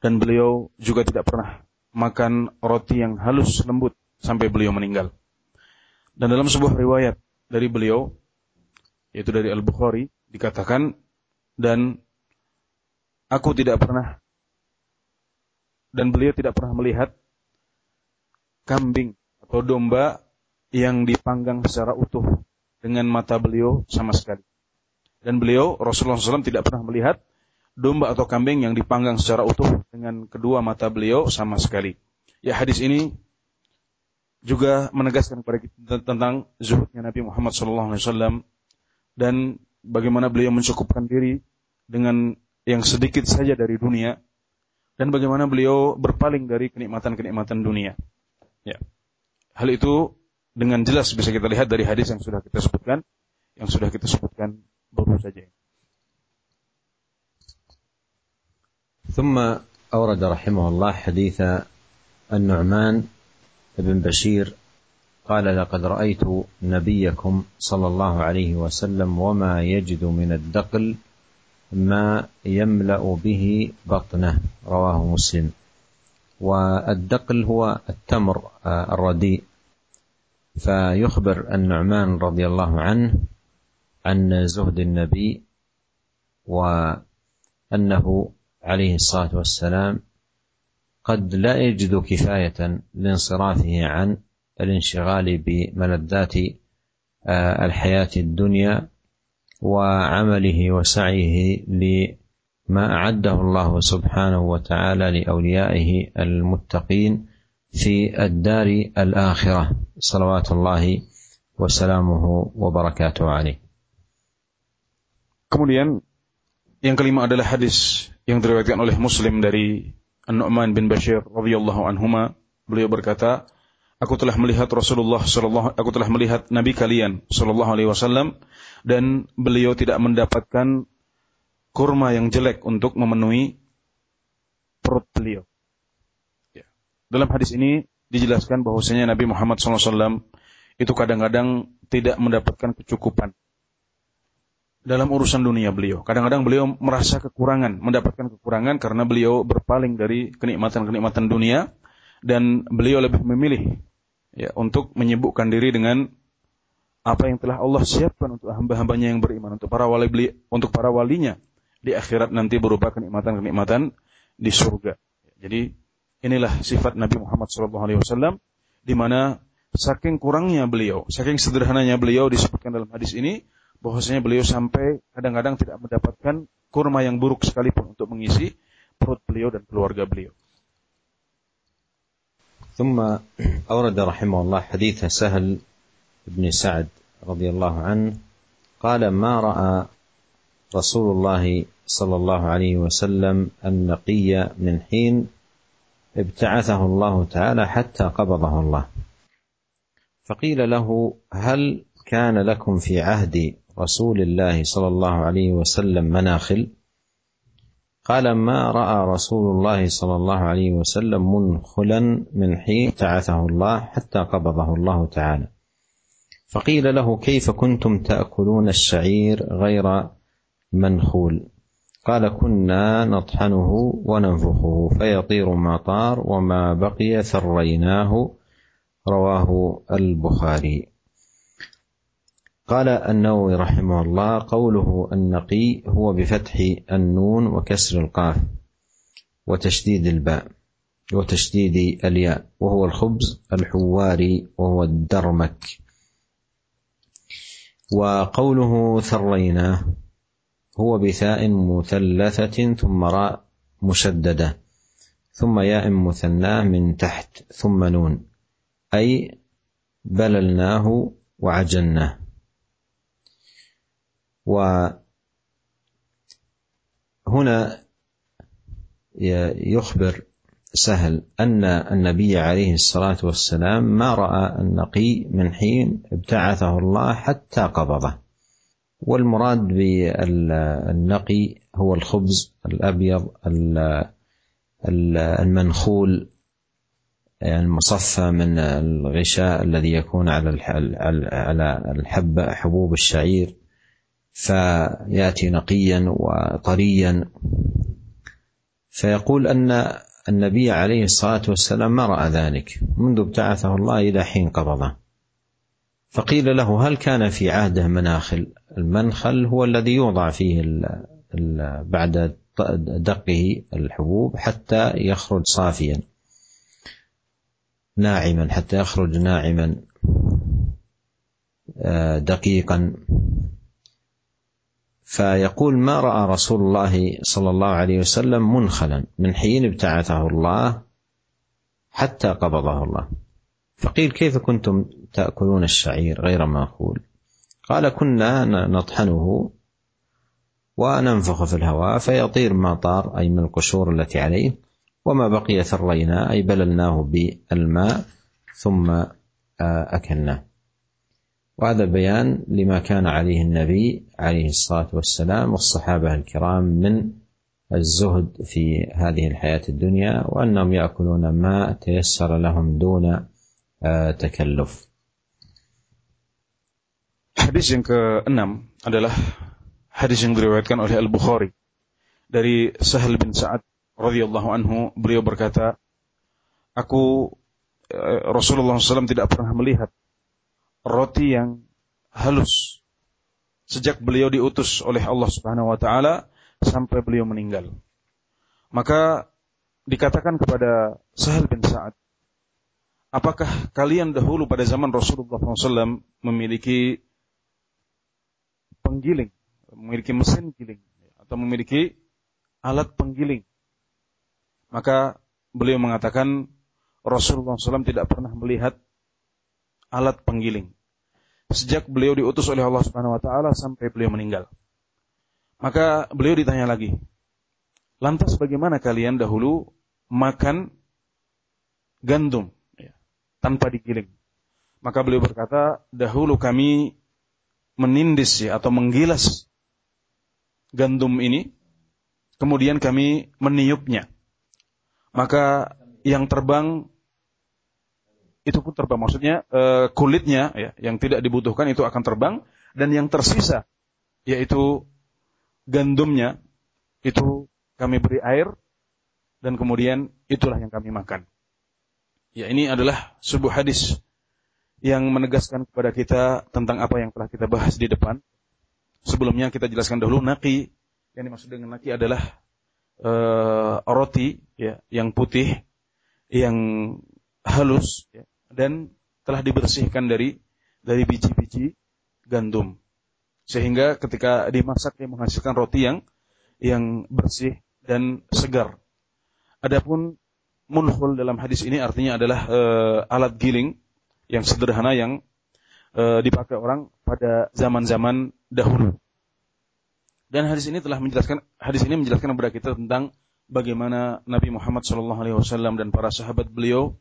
dan beliau juga tidak pernah makan roti yang halus lembut sampai beliau meninggal. Dan dalam sebuah riwayat dari beliau yaitu dari Al Bukhari dikatakan dan aku tidak pernah dan beliau tidak pernah melihat kambing atau domba yang dipanggang secara utuh dengan mata beliau sama sekali. Dan beliau Rasulullah SAW tidak pernah melihat domba atau kambing yang dipanggang secara utuh dengan kedua mata beliau sama sekali. Ya hadis ini juga menegaskan kepada kita tentang zuhudnya Nabi Muhammad SAW dan bagaimana beliau mencukupkan diri dengan yang sedikit saja dari dunia dan bagaimana beliau berpaling dari kenikmatan-kenikmatan dunia. Ya. Hal itu dengan jelas bisa kita lihat dari hadis yang sudah kita sebutkan, yang sudah kita sebutkan baru saja. ثم أورد رحمه الله حديث النعمان بن بشير قال لقد رأيت نبيكم صلى الله عليه وسلم وما يجد من الدقل ما يملأ به بطنه. رواه مسلم. والدقل هو التمر الرديء. فيخبر النعمان رضي الله عنه عن زهد النبي وأنه عليه الصلاة والسلام قد لا يجد كفاية لانصرافه عن الانشغال بملذات آه، الحياة الدنيا وعمله وسعيه لما أعده الله سبحانه وتعالى لأوليائه المتقين في الدار الاخره صلوات الله وسلامه وبركاته عليه. Kemudian yang kelima adalah hadis yang diriwayatkan oleh Muslim dari An-Nu'man bin Bashir radhiyallahu anhuma beliau berkata aku telah melihat Rasulullah sallallahu aku telah melihat nabi kalian sallallahu alaihi wasallam dan beliau tidak mendapatkan kurma yang jelek untuk memenuhi perut beliau. Dalam hadis ini dijelaskan bahwasanya Nabi Muhammad SAW itu kadang-kadang tidak mendapatkan kecukupan dalam urusan dunia beliau. Kadang-kadang beliau merasa kekurangan, mendapatkan kekurangan karena beliau berpaling dari kenikmatan-kenikmatan dunia dan beliau lebih memilih ya untuk menyibukkan diri dengan apa yang telah Allah siapkan untuk hamba-hambanya yang beriman, untuk para wali untuk para walinya di akhirat nanti berupa kenikmatan-kenikmatan di surga. Jadi inilah sifat Nabi Muhammad SAW di mana saking kurangnya beliau, saking sederhananya beliau disebutkan dalam hadis ini bahwasanya beliau sampai kadang-kadang tidak mendapatkan kurma yang buruk sekalipun untuk mengisi perut beliau dan keluarga beliau. ثم أورد رحمه الله حديث سهل بن سعد رضي الله عنه قال ما راى رسول الله صلى الله عليه وسلم النقي من حين ابتعثه الله تعالى حتى قبضه الله. فقيل له هل كان لكم في عهد رسول الله صلى الله عليه وسلم مناخل؟ قال ما رأى رسول الله صلى الله عليه وسلم منخلا من حين ابتعثه الله حتى قبضه الله تعالى. فقيل له كيف كنتم تأكلون الشعير غير منخول؟ قال كنا نطحنه وننفخه فيطير ما طار وما بقي ثريناه رواه البخاري. قال النووي رحمه الله قوله النقي هو بفتح النون وكسر القاف وتشديد الباء وتشديد الياء وهو الخبز الحواري وهو الدرمك. وقوله ثريناه هو بثاء مثلثة ثم راء مشددة ثم ياء مثناة من تحت ثم نون أي بللناه وعجناه وهنا يخبر سهل أن النبي عليه الصلاة والسلام ما رأى النقي من حين ابتعثه الله حتى قبضه. والمراد بالنقي هو الخبز الأبيض المنخول يعني المصفى من الغشاء الذي يكون على على الحبة حبوب الشعير. فيأتي نقيا وطريا. فيقول أن النبي عليه الصلاة والسلام ما رأى ذلك منذ ابتعثه الله إلى حين قبضه فقيل له هل كان في عهده مناخل؟ المنخل هو الذي يوضع فيه بعد دقه الحبوب حتى يخرج صافيا. ناعما حتى يخرج ناعما آه، دقيقا. فيقول ما رأى رسول الله صلى الله عليه وسلم منخلا؟ من حين ابتعثه الله حتى قبضه الله. فقيل كيف كنتم تأكلون الشعير غير مأكول؟ قال كنا نطحنه وننفخ في الهواء فيطير ما طار أي من القشور التي عليه وما بقي ثريناه أي بللناه بالماء ثم آه، أكلناه وهذا بيان لما كان عليه النبي عليه الصلاة والسلام والصحابة الكرام من الزهد في هذه الحياة الدنيا وأنهم يأكلون ما تيسر لهم دون تكلف. Hadis yang keenam adalah hadis yang diriwayatkan oleh Al Bukhari dari Sahal bin Sa'ad radhiyallahu anhu beliau berkata, aku Rasulullah SAW tidak pernah melihat roti yang halus sejak beliau diutus oleh Allah Subhanahu wa taala sampai beliau meninggal. Maka dikatakan kepada Sahal bin Sa'ad, apakah kalian dahulu pada zaman Rasulullah SAW memiliki penggiling, memiliki mesin giling, atau memiliki alat penggiling? Maka beliau mengatakan Rasulullah SAW tidak pernah melihat alat penggiling sejak beliau diutus oleh Allah Subhanahu wa taala sampai beliau meninggal. Maka beliau ditanya lagi, "Lantas bagaimana kalian dahulu makan gandum ya, tanpa digiling?" Maka beliau berkata, "Dahulu kami menindis ya atau menggilas gandum ini, kemudian kami meniupnya. Maka yang terbang itu pun terbang. Maksudnya e, kulitnya ya, yang tidak dibutuhkan itu akan terbang dan yang tersisa yaitu gandumnya itu kami beri air dan kemudian itulah yang kami makan. Ya ini adalah sebuah hadis yang menegaskan kepada kita tentang apa yang telah kita bahas di depan. Sebelumnya kita jelaskan dahulu naki yang dimaksud dengan naki adalah e, roti ya yang putih yang halus ya, dan telah dibersihkan dari dari biji-biji gandum. Sehingga ketika dimasak dia menghasilkan roti yang yang bersih dan segar. Adapun munhul dalam hadis ini artinya adalah e, alat giling yang sederhana yang e, dipakai orang pada zaman-zaman dahulu. Dan hadis ini telah menjelaskan hadis ini menjelaskan kepada kita tentang bagaimana Nabi Muhammad SAW dan para sahabat beliau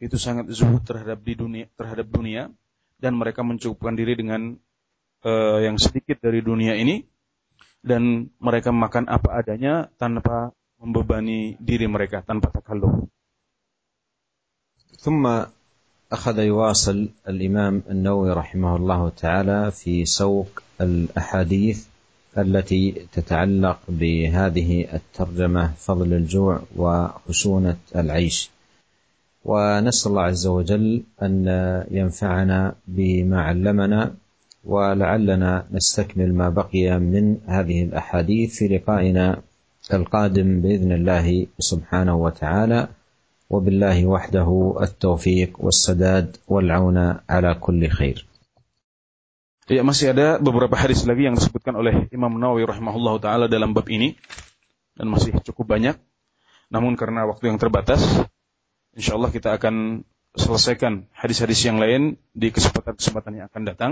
itu sangat zuhud terhadap di dunia terhadap dunia dan mereka mencukupkan diri dengan uh, yang sedikit dari dunia ini dan mereka makan apa adanya tanpa membebani diri mereka tanpa takalluf. ثم أخذ يواصل الإمام النووي رحمه الله تعالى في سوق الأحاديث التي تتعلق بهذه الترجمة فضل الجوع وخشونة العيش. ونسأل الله عز وجل أن ينفعنا بما علمنا ولعلنا نستكمل ما بقي من هذه الأحاديث في لقائنا القادم بإذن الله سبحانه وتعالى. وبالله وحده التوفيق والسداد والعون على كل خير Ya, masih ada beberapa hadis lagi yang disebutkan oleh Imam Nawawi rahimahullah taala dalam bab ini dan masih cukup banyak. Namun karena waktu yang terbatas, Insya Allah kita akan selesaikan hadis-hadis yang lain di kesempatan-kesempatan yang akan datang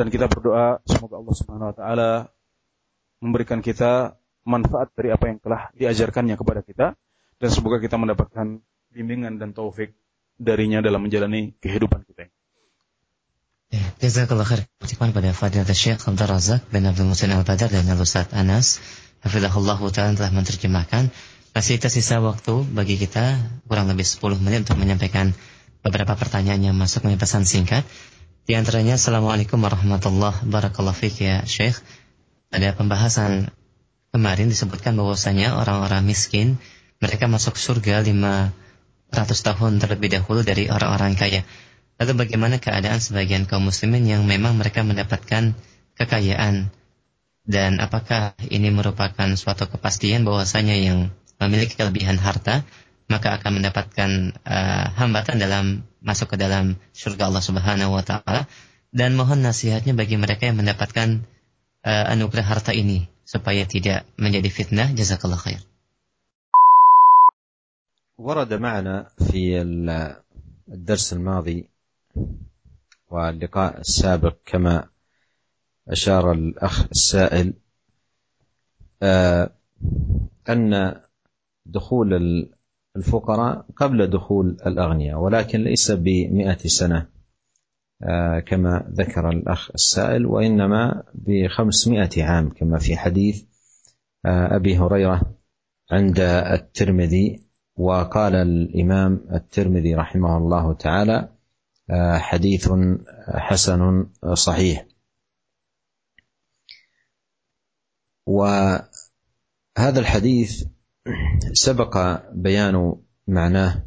dan kita berdoa semoga Allah Subhanahu wa taala memberikan kita manfaat dari apa yang telah diajarkannya kepada kita dan semoga kita mendapatkan bimbingan dan taufik darinya dalam menjalani kehidupan kita. Ya, jazakallah khair. Ucapan pada Fadilat Syekh Abdul Razak bin Abdul Musin Al-Badar dan Al-Ustaz Anas. Hafizahullah Ta'ala telah menerjemahkan. Masih tersisa waktu bagi kita kurang lebih 10 menit untuk menyampaikan beberapa pertanyaan yang masuk melalui pesan singkat. Di antaranya, Assalamualaikum warahmatullahi wabarakatuh ya Syekh. Ada pembahasan kemarin disebutkan bahwasanya orang-orang miskin mereka masuk surga 500 tahun terlebih dahulu dari orang-orang kaya. Lalu bagaimana keadaan sebagian kaum muslimin yang memang mereka mendapatkan kekayaan dan apakah ini merupakan suatu kepastian bahwasanya yang memiliki kelebihan harta maka akan mendapatkan uh, hambatan dalam masuk ke dalam surga Allah Subhanahu wa taala dan mohon nasihatnya bagi mereka yang mendapatkan uh, anugerah harta ini supaya tidak menjadi fitnah jazakallah khair. ورد معنا في الدرس الماضي واللقاء السابق كما أشار الأخ السائل أن دخول الفقراء قبل دخول الأغنياء ولكن ليس بمئة سنة كما ذكر الأخ السائل وإنما بخمسمائة عام كما في حديث أبي هريرة عند الترمذي وقال الإمام الترمذي رحمه الله تعالى حديث حسن صحيح. وهذا الحديث سبق بيان معناه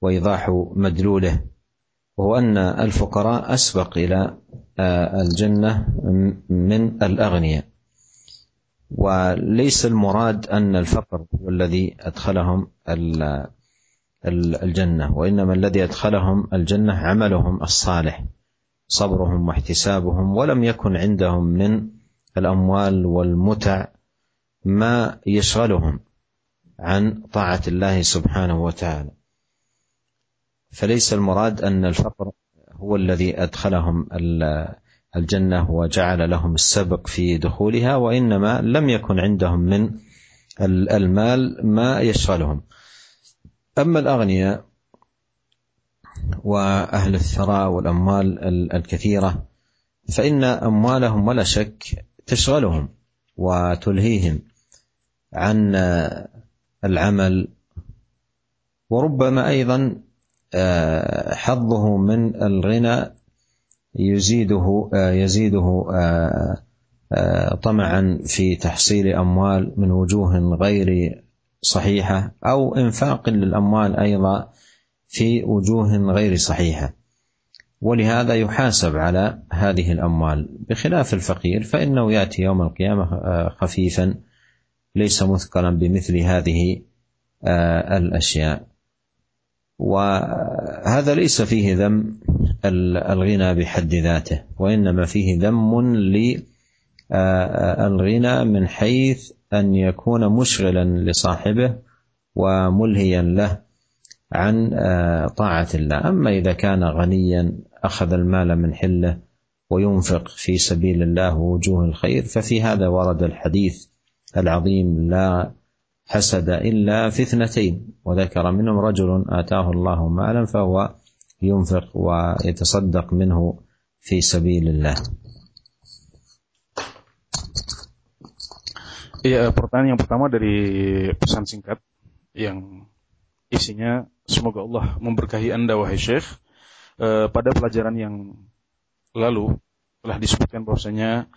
وإيضاح مدلوله وهو أن الفقراء أسبق إلى الجنة من الأغنياء. وليس المراد أن الفقر هو الذي أدخلهم الجنة وإنما الذي أدخلهم الجنة عملهم الصالح صبرهم واحتسابهم ولم يكن عندهم من الأموال والمتع ما يشغلهم عن طاعة الله سبحانه وتعالى. فليس المراد أن الفقر هو الذي أدخلهم الجنة وجعل لهم السبق في دخولها وإنما لم يكن عندهم من المال ما يشغلهم. أما الأغنياء وأهل الثراء والأموال الكثيرة فإن أموالهم ولا شك تشغلهم وتلهيهم عن العمل. وربما أيضا حظه من الغنى يزيده يزيده طمعا في تحصيل أموال من وجوه غير صحيحة أو إنفاق للأموال أيضا في وجوه غير صحيحة. ولهذا يحاسب على هذه الأموال. بخلاف الفقير فإنه يأتي يوم القيامة خفيفا ليس مثقلا بمثل هذه الأشياء. وهذا ليس فيه ذم الغنى بحد ذاته وإنما فيه ذم للغنى من حيث أن يكون مشغلا لصاحبه وملهيا له عن طاعة الله. أما إذا كان غنيا أخذ المال من حله وينفق في سبيل الله ووجوه الخير ففي هذا ورد الحديث العظيم لا حسد إلا في اثنتين. وذكر منهم رجل آتاه الله مالا فهو ينفق ويتصدق منه في سبيل الله. Iya, pertanyaan yang pertama dari pesan singkat yang isinya semoga Allah memberkahi Anda wahai Syekh. E, pada pelajaran yang lalu telah disebutkan bahwasanya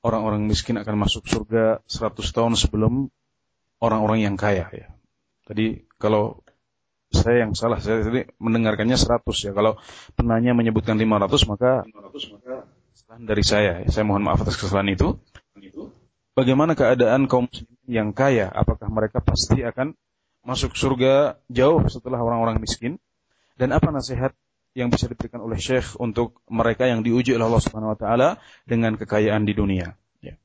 orang-orang miskin akan masuk surga 100 tahun sebelum orang-orang yang kaya ya. Tadi kalau saya yang salah, saya tadi mendengarkannya 100 ya. Kalau penanya menyebutkan 500 maka 500 maka kesalahan dari saya. Ya. Saya mohon maaf atas kesalahan itu. Bagaimana keadaan kaum muslimin yang kaya? Apakah mereka pasti akan masuk surga jauh setelah orang-orang miskin? Dan apa nasihat yang bisa diberikan oleh Syekh untuk mereka yang diuji oleh Allah Subhanahu wa taala dengan kekayaan di dunia. Ya.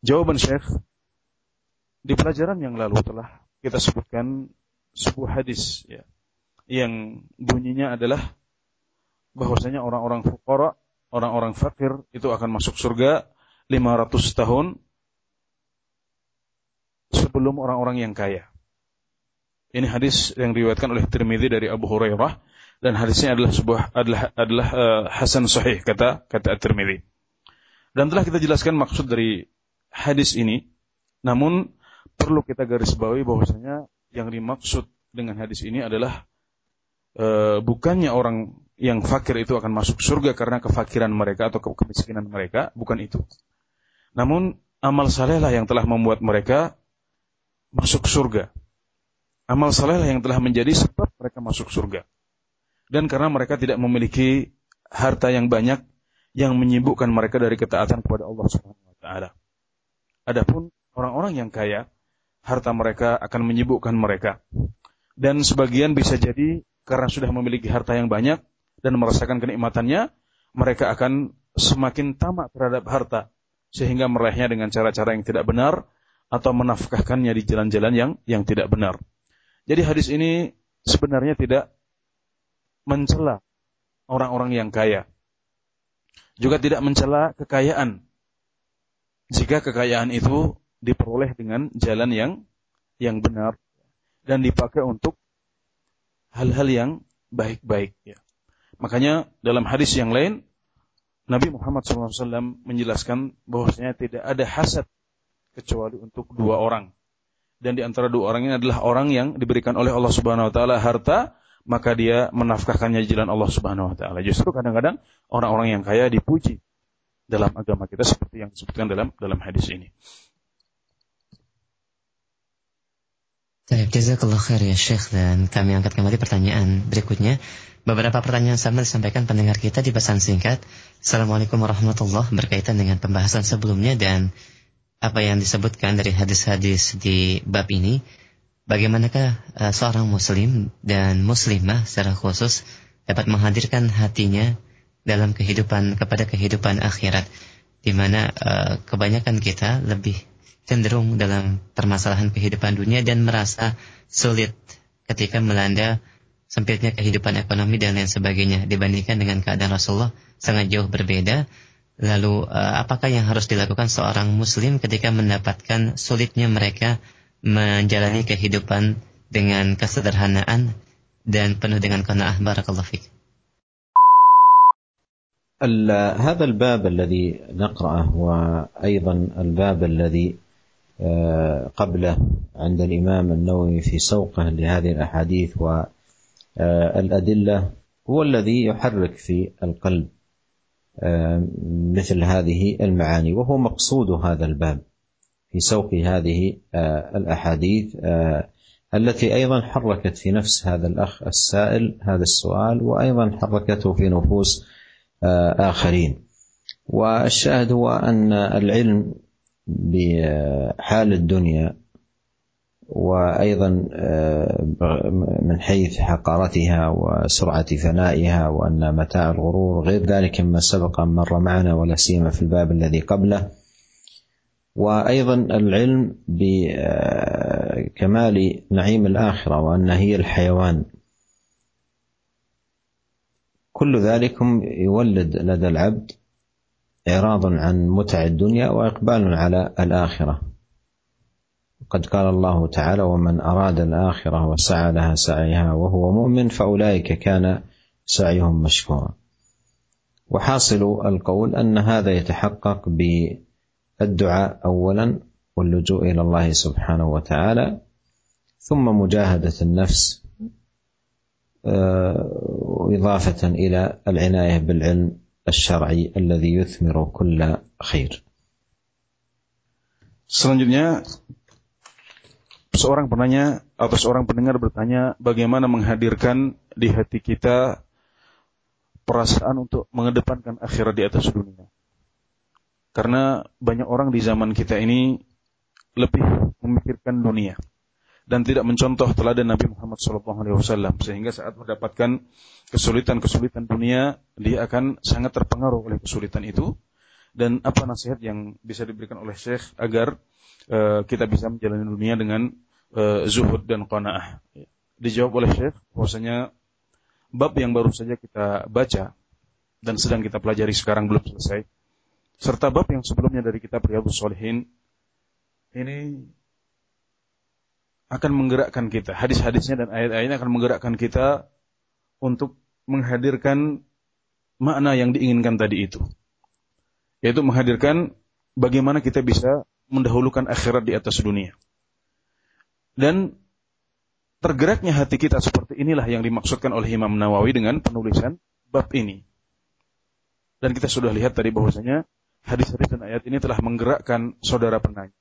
Jawaban Syekh di pelajaran yang lalu telah kita sebutkan sebuah hadis ya, yang bunyinya adalah bahwasanya orang-orang fukara, orang-orang fakir itu akan masuk surga 500 tahun sebelum orang-orang yang kaya. Ini hadis yang diriwayatkan oleh Tirmidzi dari Abu Hurairah dan hadisnya adalah sebuah adalah adalah uh, hasan sahih kata kata Tirmidzi. Dan telah kita jelaskan maksud dari hadis ini. Namun perlu kita garis bawahi bahwasanya yang dimaksud dengan hadis ini adalah uh, bukannya orang yang fakir itu akan masuk surga karena kefakiran mereka atau kemiskinan mereka, bukan itu. Namun amal salehlah yang telah membuat mereka masuk surga. Amal salehlah yang telah menjadi sebab mereka masuk surga. Dan karena mereka tidak memiliki harta yang banyak yang menyibukkan mereka dari ketaatan kepada Allah Subhanahu wa taala. Adapun orang-orang yang kaya, harta mereka akan menyibukkan mereka. Dan sebagian bisa jadi karena sudah memiliki harta yang banyak dan merasakan kenikmatannya, mereka akan semakin tamak terhadap harta sehingga meraihnya dengan cara-cara yang tidak benar atau menafkahkannya di jalan-jalan yang yang tidak benar. Jadi hadis ini sebenarnya tidak mencela orang-orang yang kaya. Juga tidak mencela kekayaan. Jika kekayaan itu diperoleh dengan jalan yang yang benar dan dipakai untuk hal-hal yang baik-baik ya. Makanya dalam hadis yang lain Nabi Muhammad SAW menjelaskan bahwasanya tidak ada hasad kecuali untuk dua orang. Dan di antara dua orang ini adalah orang yang diberikan oleh Allah Subhanahu wa taala harta, maka dia menafkahkannya jalan Allah Subhanahu wa taala. Justru kadang-kadang orang-orang yang kaya dipuji dalam agama kita seperti yang disebutkan dalam dalam hadis ini. Baik, jazakallah khair ya Syekh dan kami angkat kembali pertanyaan berikutnya. Beberapa pertanyaan sama disampaikan pendengar kita di pesan singkat. Assalamualaikum warahmatullahi berkaitan dengan pembahasan sebelumnya dan apa yang disebutkan dari hadis-hadis di bab ini. Bagaimanakah uh, seorang muslim dan muslimah secara khusus dapat menghadirkan hatinya dalam kehidupan kepada kehidupan akhirat di mana uh, kebanyakan kita lebih cenderung dalam permasalahan kehidupan dunia dan merasa sulit ketika melanda sempitnya kehidupan ekonomi dan lain sebagainya dibandingkan dengan keadaan Rasulullah sangat jauh berbeda. Lalu eh, apakah yang harus dilakukan seorang muslim ketika mendapatkan sulitnya mereka menjalani kehidupan dengan kesederhanaan dan penuh dengan qanaah barakallahu fiik. هذا الباب الذي نقرأه وأيضا الباب الذي آه، قبله عند الإمام النووي في سوقه لهذه الأحاديث والأدلة هو الذي يحرك في القلب آه، مثل هذه المعاني وهو مقصود هذا الباب في سوق هذه آه، الأحاديث التي أيضا حركت في نفس هذا الأخ السائل هذا السؤال وأيضا حركته في نفوس آخرين. والشاهد هو أن العلم بحال الدنيا وأيضا آه، من حيث حقارتها وسرعة فنائها وأن متاع الغرور غير ذلك مما سبق أن مر معنا ولا سيما في الباب الذي قبله. وأيضا العلم بكمال نعيم الآخرة وأن هي الحيوان. كل ذلك يولد لدى العبد إعراض عن متع الدنيا وإقبال على الآخرة. قد قال الله تعالى ومن أراد الآخرة وسعى لها سعيها وهو مؤمن فأولئك كان سعيهم مشكورا. وحاصل القول أن هذا يتحقق بالدعاء أولا واللجوء إلى الله سبحانه وتعالى ثم مجاهدة النفس إضافة إلى العناية بالعلم الشرعي الذي يثمر كل خير. Selanjutnya seorang penanya atau seorang pendengar bertanya bagaimana menghadirkan di hati kita perasaan untuk mengedepankan akhirat di atas dunia. Karena banyak orang di zaman kita ini lebih memikirkan dunia dan tidak mencontoh teladan Nabi Muhammad SAW sehingga saat mendapatkan kesulitan-kesulitan dunia dia akan sangat terpengaruh oleh kesulitan itu. Dan apa nasihat yang bisa diberikan oleh Syekh agar uh, kita bisa menjalani dunia dengan uh, zuhud dan qanaah. Dijawab oleh Syekh bahwasanya bab yang baru saja kita baca dan sedang kita pelajari sekarang belum selesai serta bab yang sebelumnya dari kitab Riyadhus Shalihin ini akan menggerakkan kita hadis-hadisnya dan ayat-ayatnya akan menggerakkan kita untuk menghadirkan makna yang diinginkan tadi itu yaitu menghadirkan bagaimana kita bisa mendahulukan akhirat di atas dunia dan tergeraknya hati kita seperti inilah yang dimaksudkan oleh Imam Nawawi dengan penulisan bab ini. Dan kita sudah lihat tadi bahwasanya hadis-hadis dan ayat ini telah menggerakkan saudara penanya.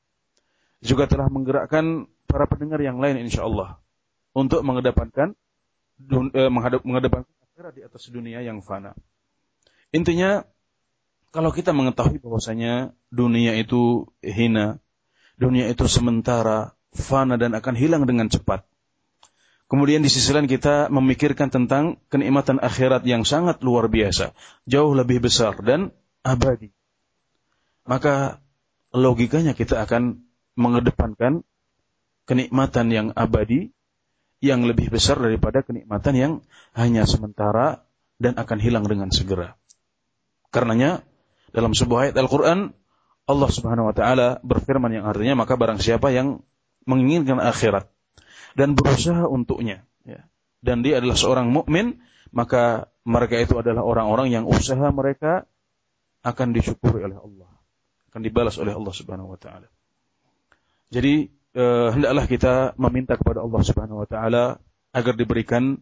Juga telah menggerakkan para pendengar yang lain insya Allah untuk mengedepankan eh, mengedepankan akhirat di atas dunia yang fana. Intinya kalau kita mengetahui bahwasanya dunia itu hina, dunia itu sementara, fana dan akan hilang dengan cepat. Kemudian di sisi lain kita memikirkan tentang kenikmatan akhirat yang sangat luar biasa, jauh lebih besar dan abadi. Maka logikanya kita akan mengedepankan kenikmatan yang abadi yang lebih besar daripada kenikmatan yang hanya sementara dan akan hilang dengan segera. Karenanya dalam sebuah ayat Al-Qur'an Allah Subhanahu wa taala berfirman yang artinya maka barang siapa yang menginginkan akhirat dan berusaha untuknya. Ya. Dan dia adalah seorang mukmin, maka mereka itu adalah orang-orang yang usaha mereka akan disyukuri oleh Allah, akan dibalas oleh Allah Subhanahu wa taala. Jadi eh, hendaklah kita meminta kepada Allah Subhanahu wa taala agar diberikan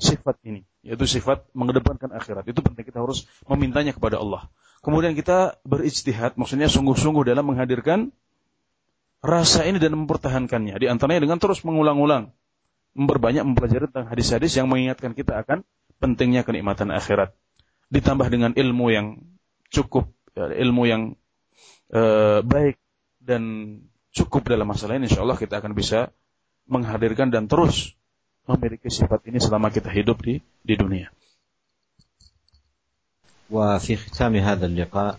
sifat ini, yaitu sifat mengedepankan akhirat. Itu penting kita harus memintanya kepada Allah. Kemudian kita berijtihad, maksudnya sungguh-sungguh dalam menghadirkan rasa ini dan mempertahankannya. Di antaranya dengan terus mengulang-ulang. Memperbanyak mempelajari tentang hadis-hadis yang mengingatkan kita akan pentingnya kenikmatan akhirat. Ditambah dengan ilmu yang cukup, ya, ilmu yang uh, baik dan cukup dalam masalah ini. Insya Allah kita akan bisa menghadirkan dan terus memiliki sifat ini selama kita hidup di di dunia. وفي ختام هذا اللقاء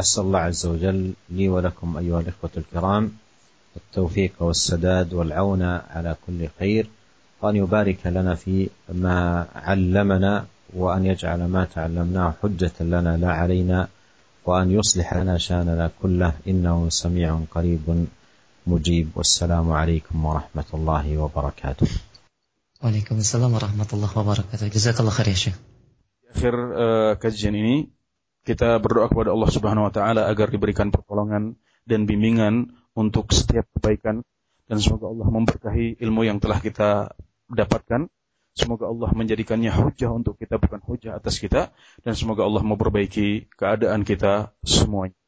أسأل الله عز وجل لي ولكم أيها الإخوة الكرام التوفيق والسداد والعون على كل خير وأن يبارك لنا في ما علمنا وأن يجعل ما تعلمناه حجة لنا لا علينا وأن يصلح لنا شاننا كله إنه سميع قريب مجيب والسلام عليكم ورحمة الله وبركاته وعليكم السلام ورحمة الله وبركاته جزاك الله خير يا شيخ akhir uh, kajian ini kita berdoa kepada Allah Subhanahu wa taala agar diberikan pertolongan dan bimbingan untuk setiap kebaikan dan semoga Allah memberkahi ilmu yang telah kita dapatkan. Semoga Allah menjadikannya hujah untuk kita bukan hujah atas kita dan semoga Allah memperbaiki keadaan kita semuanya.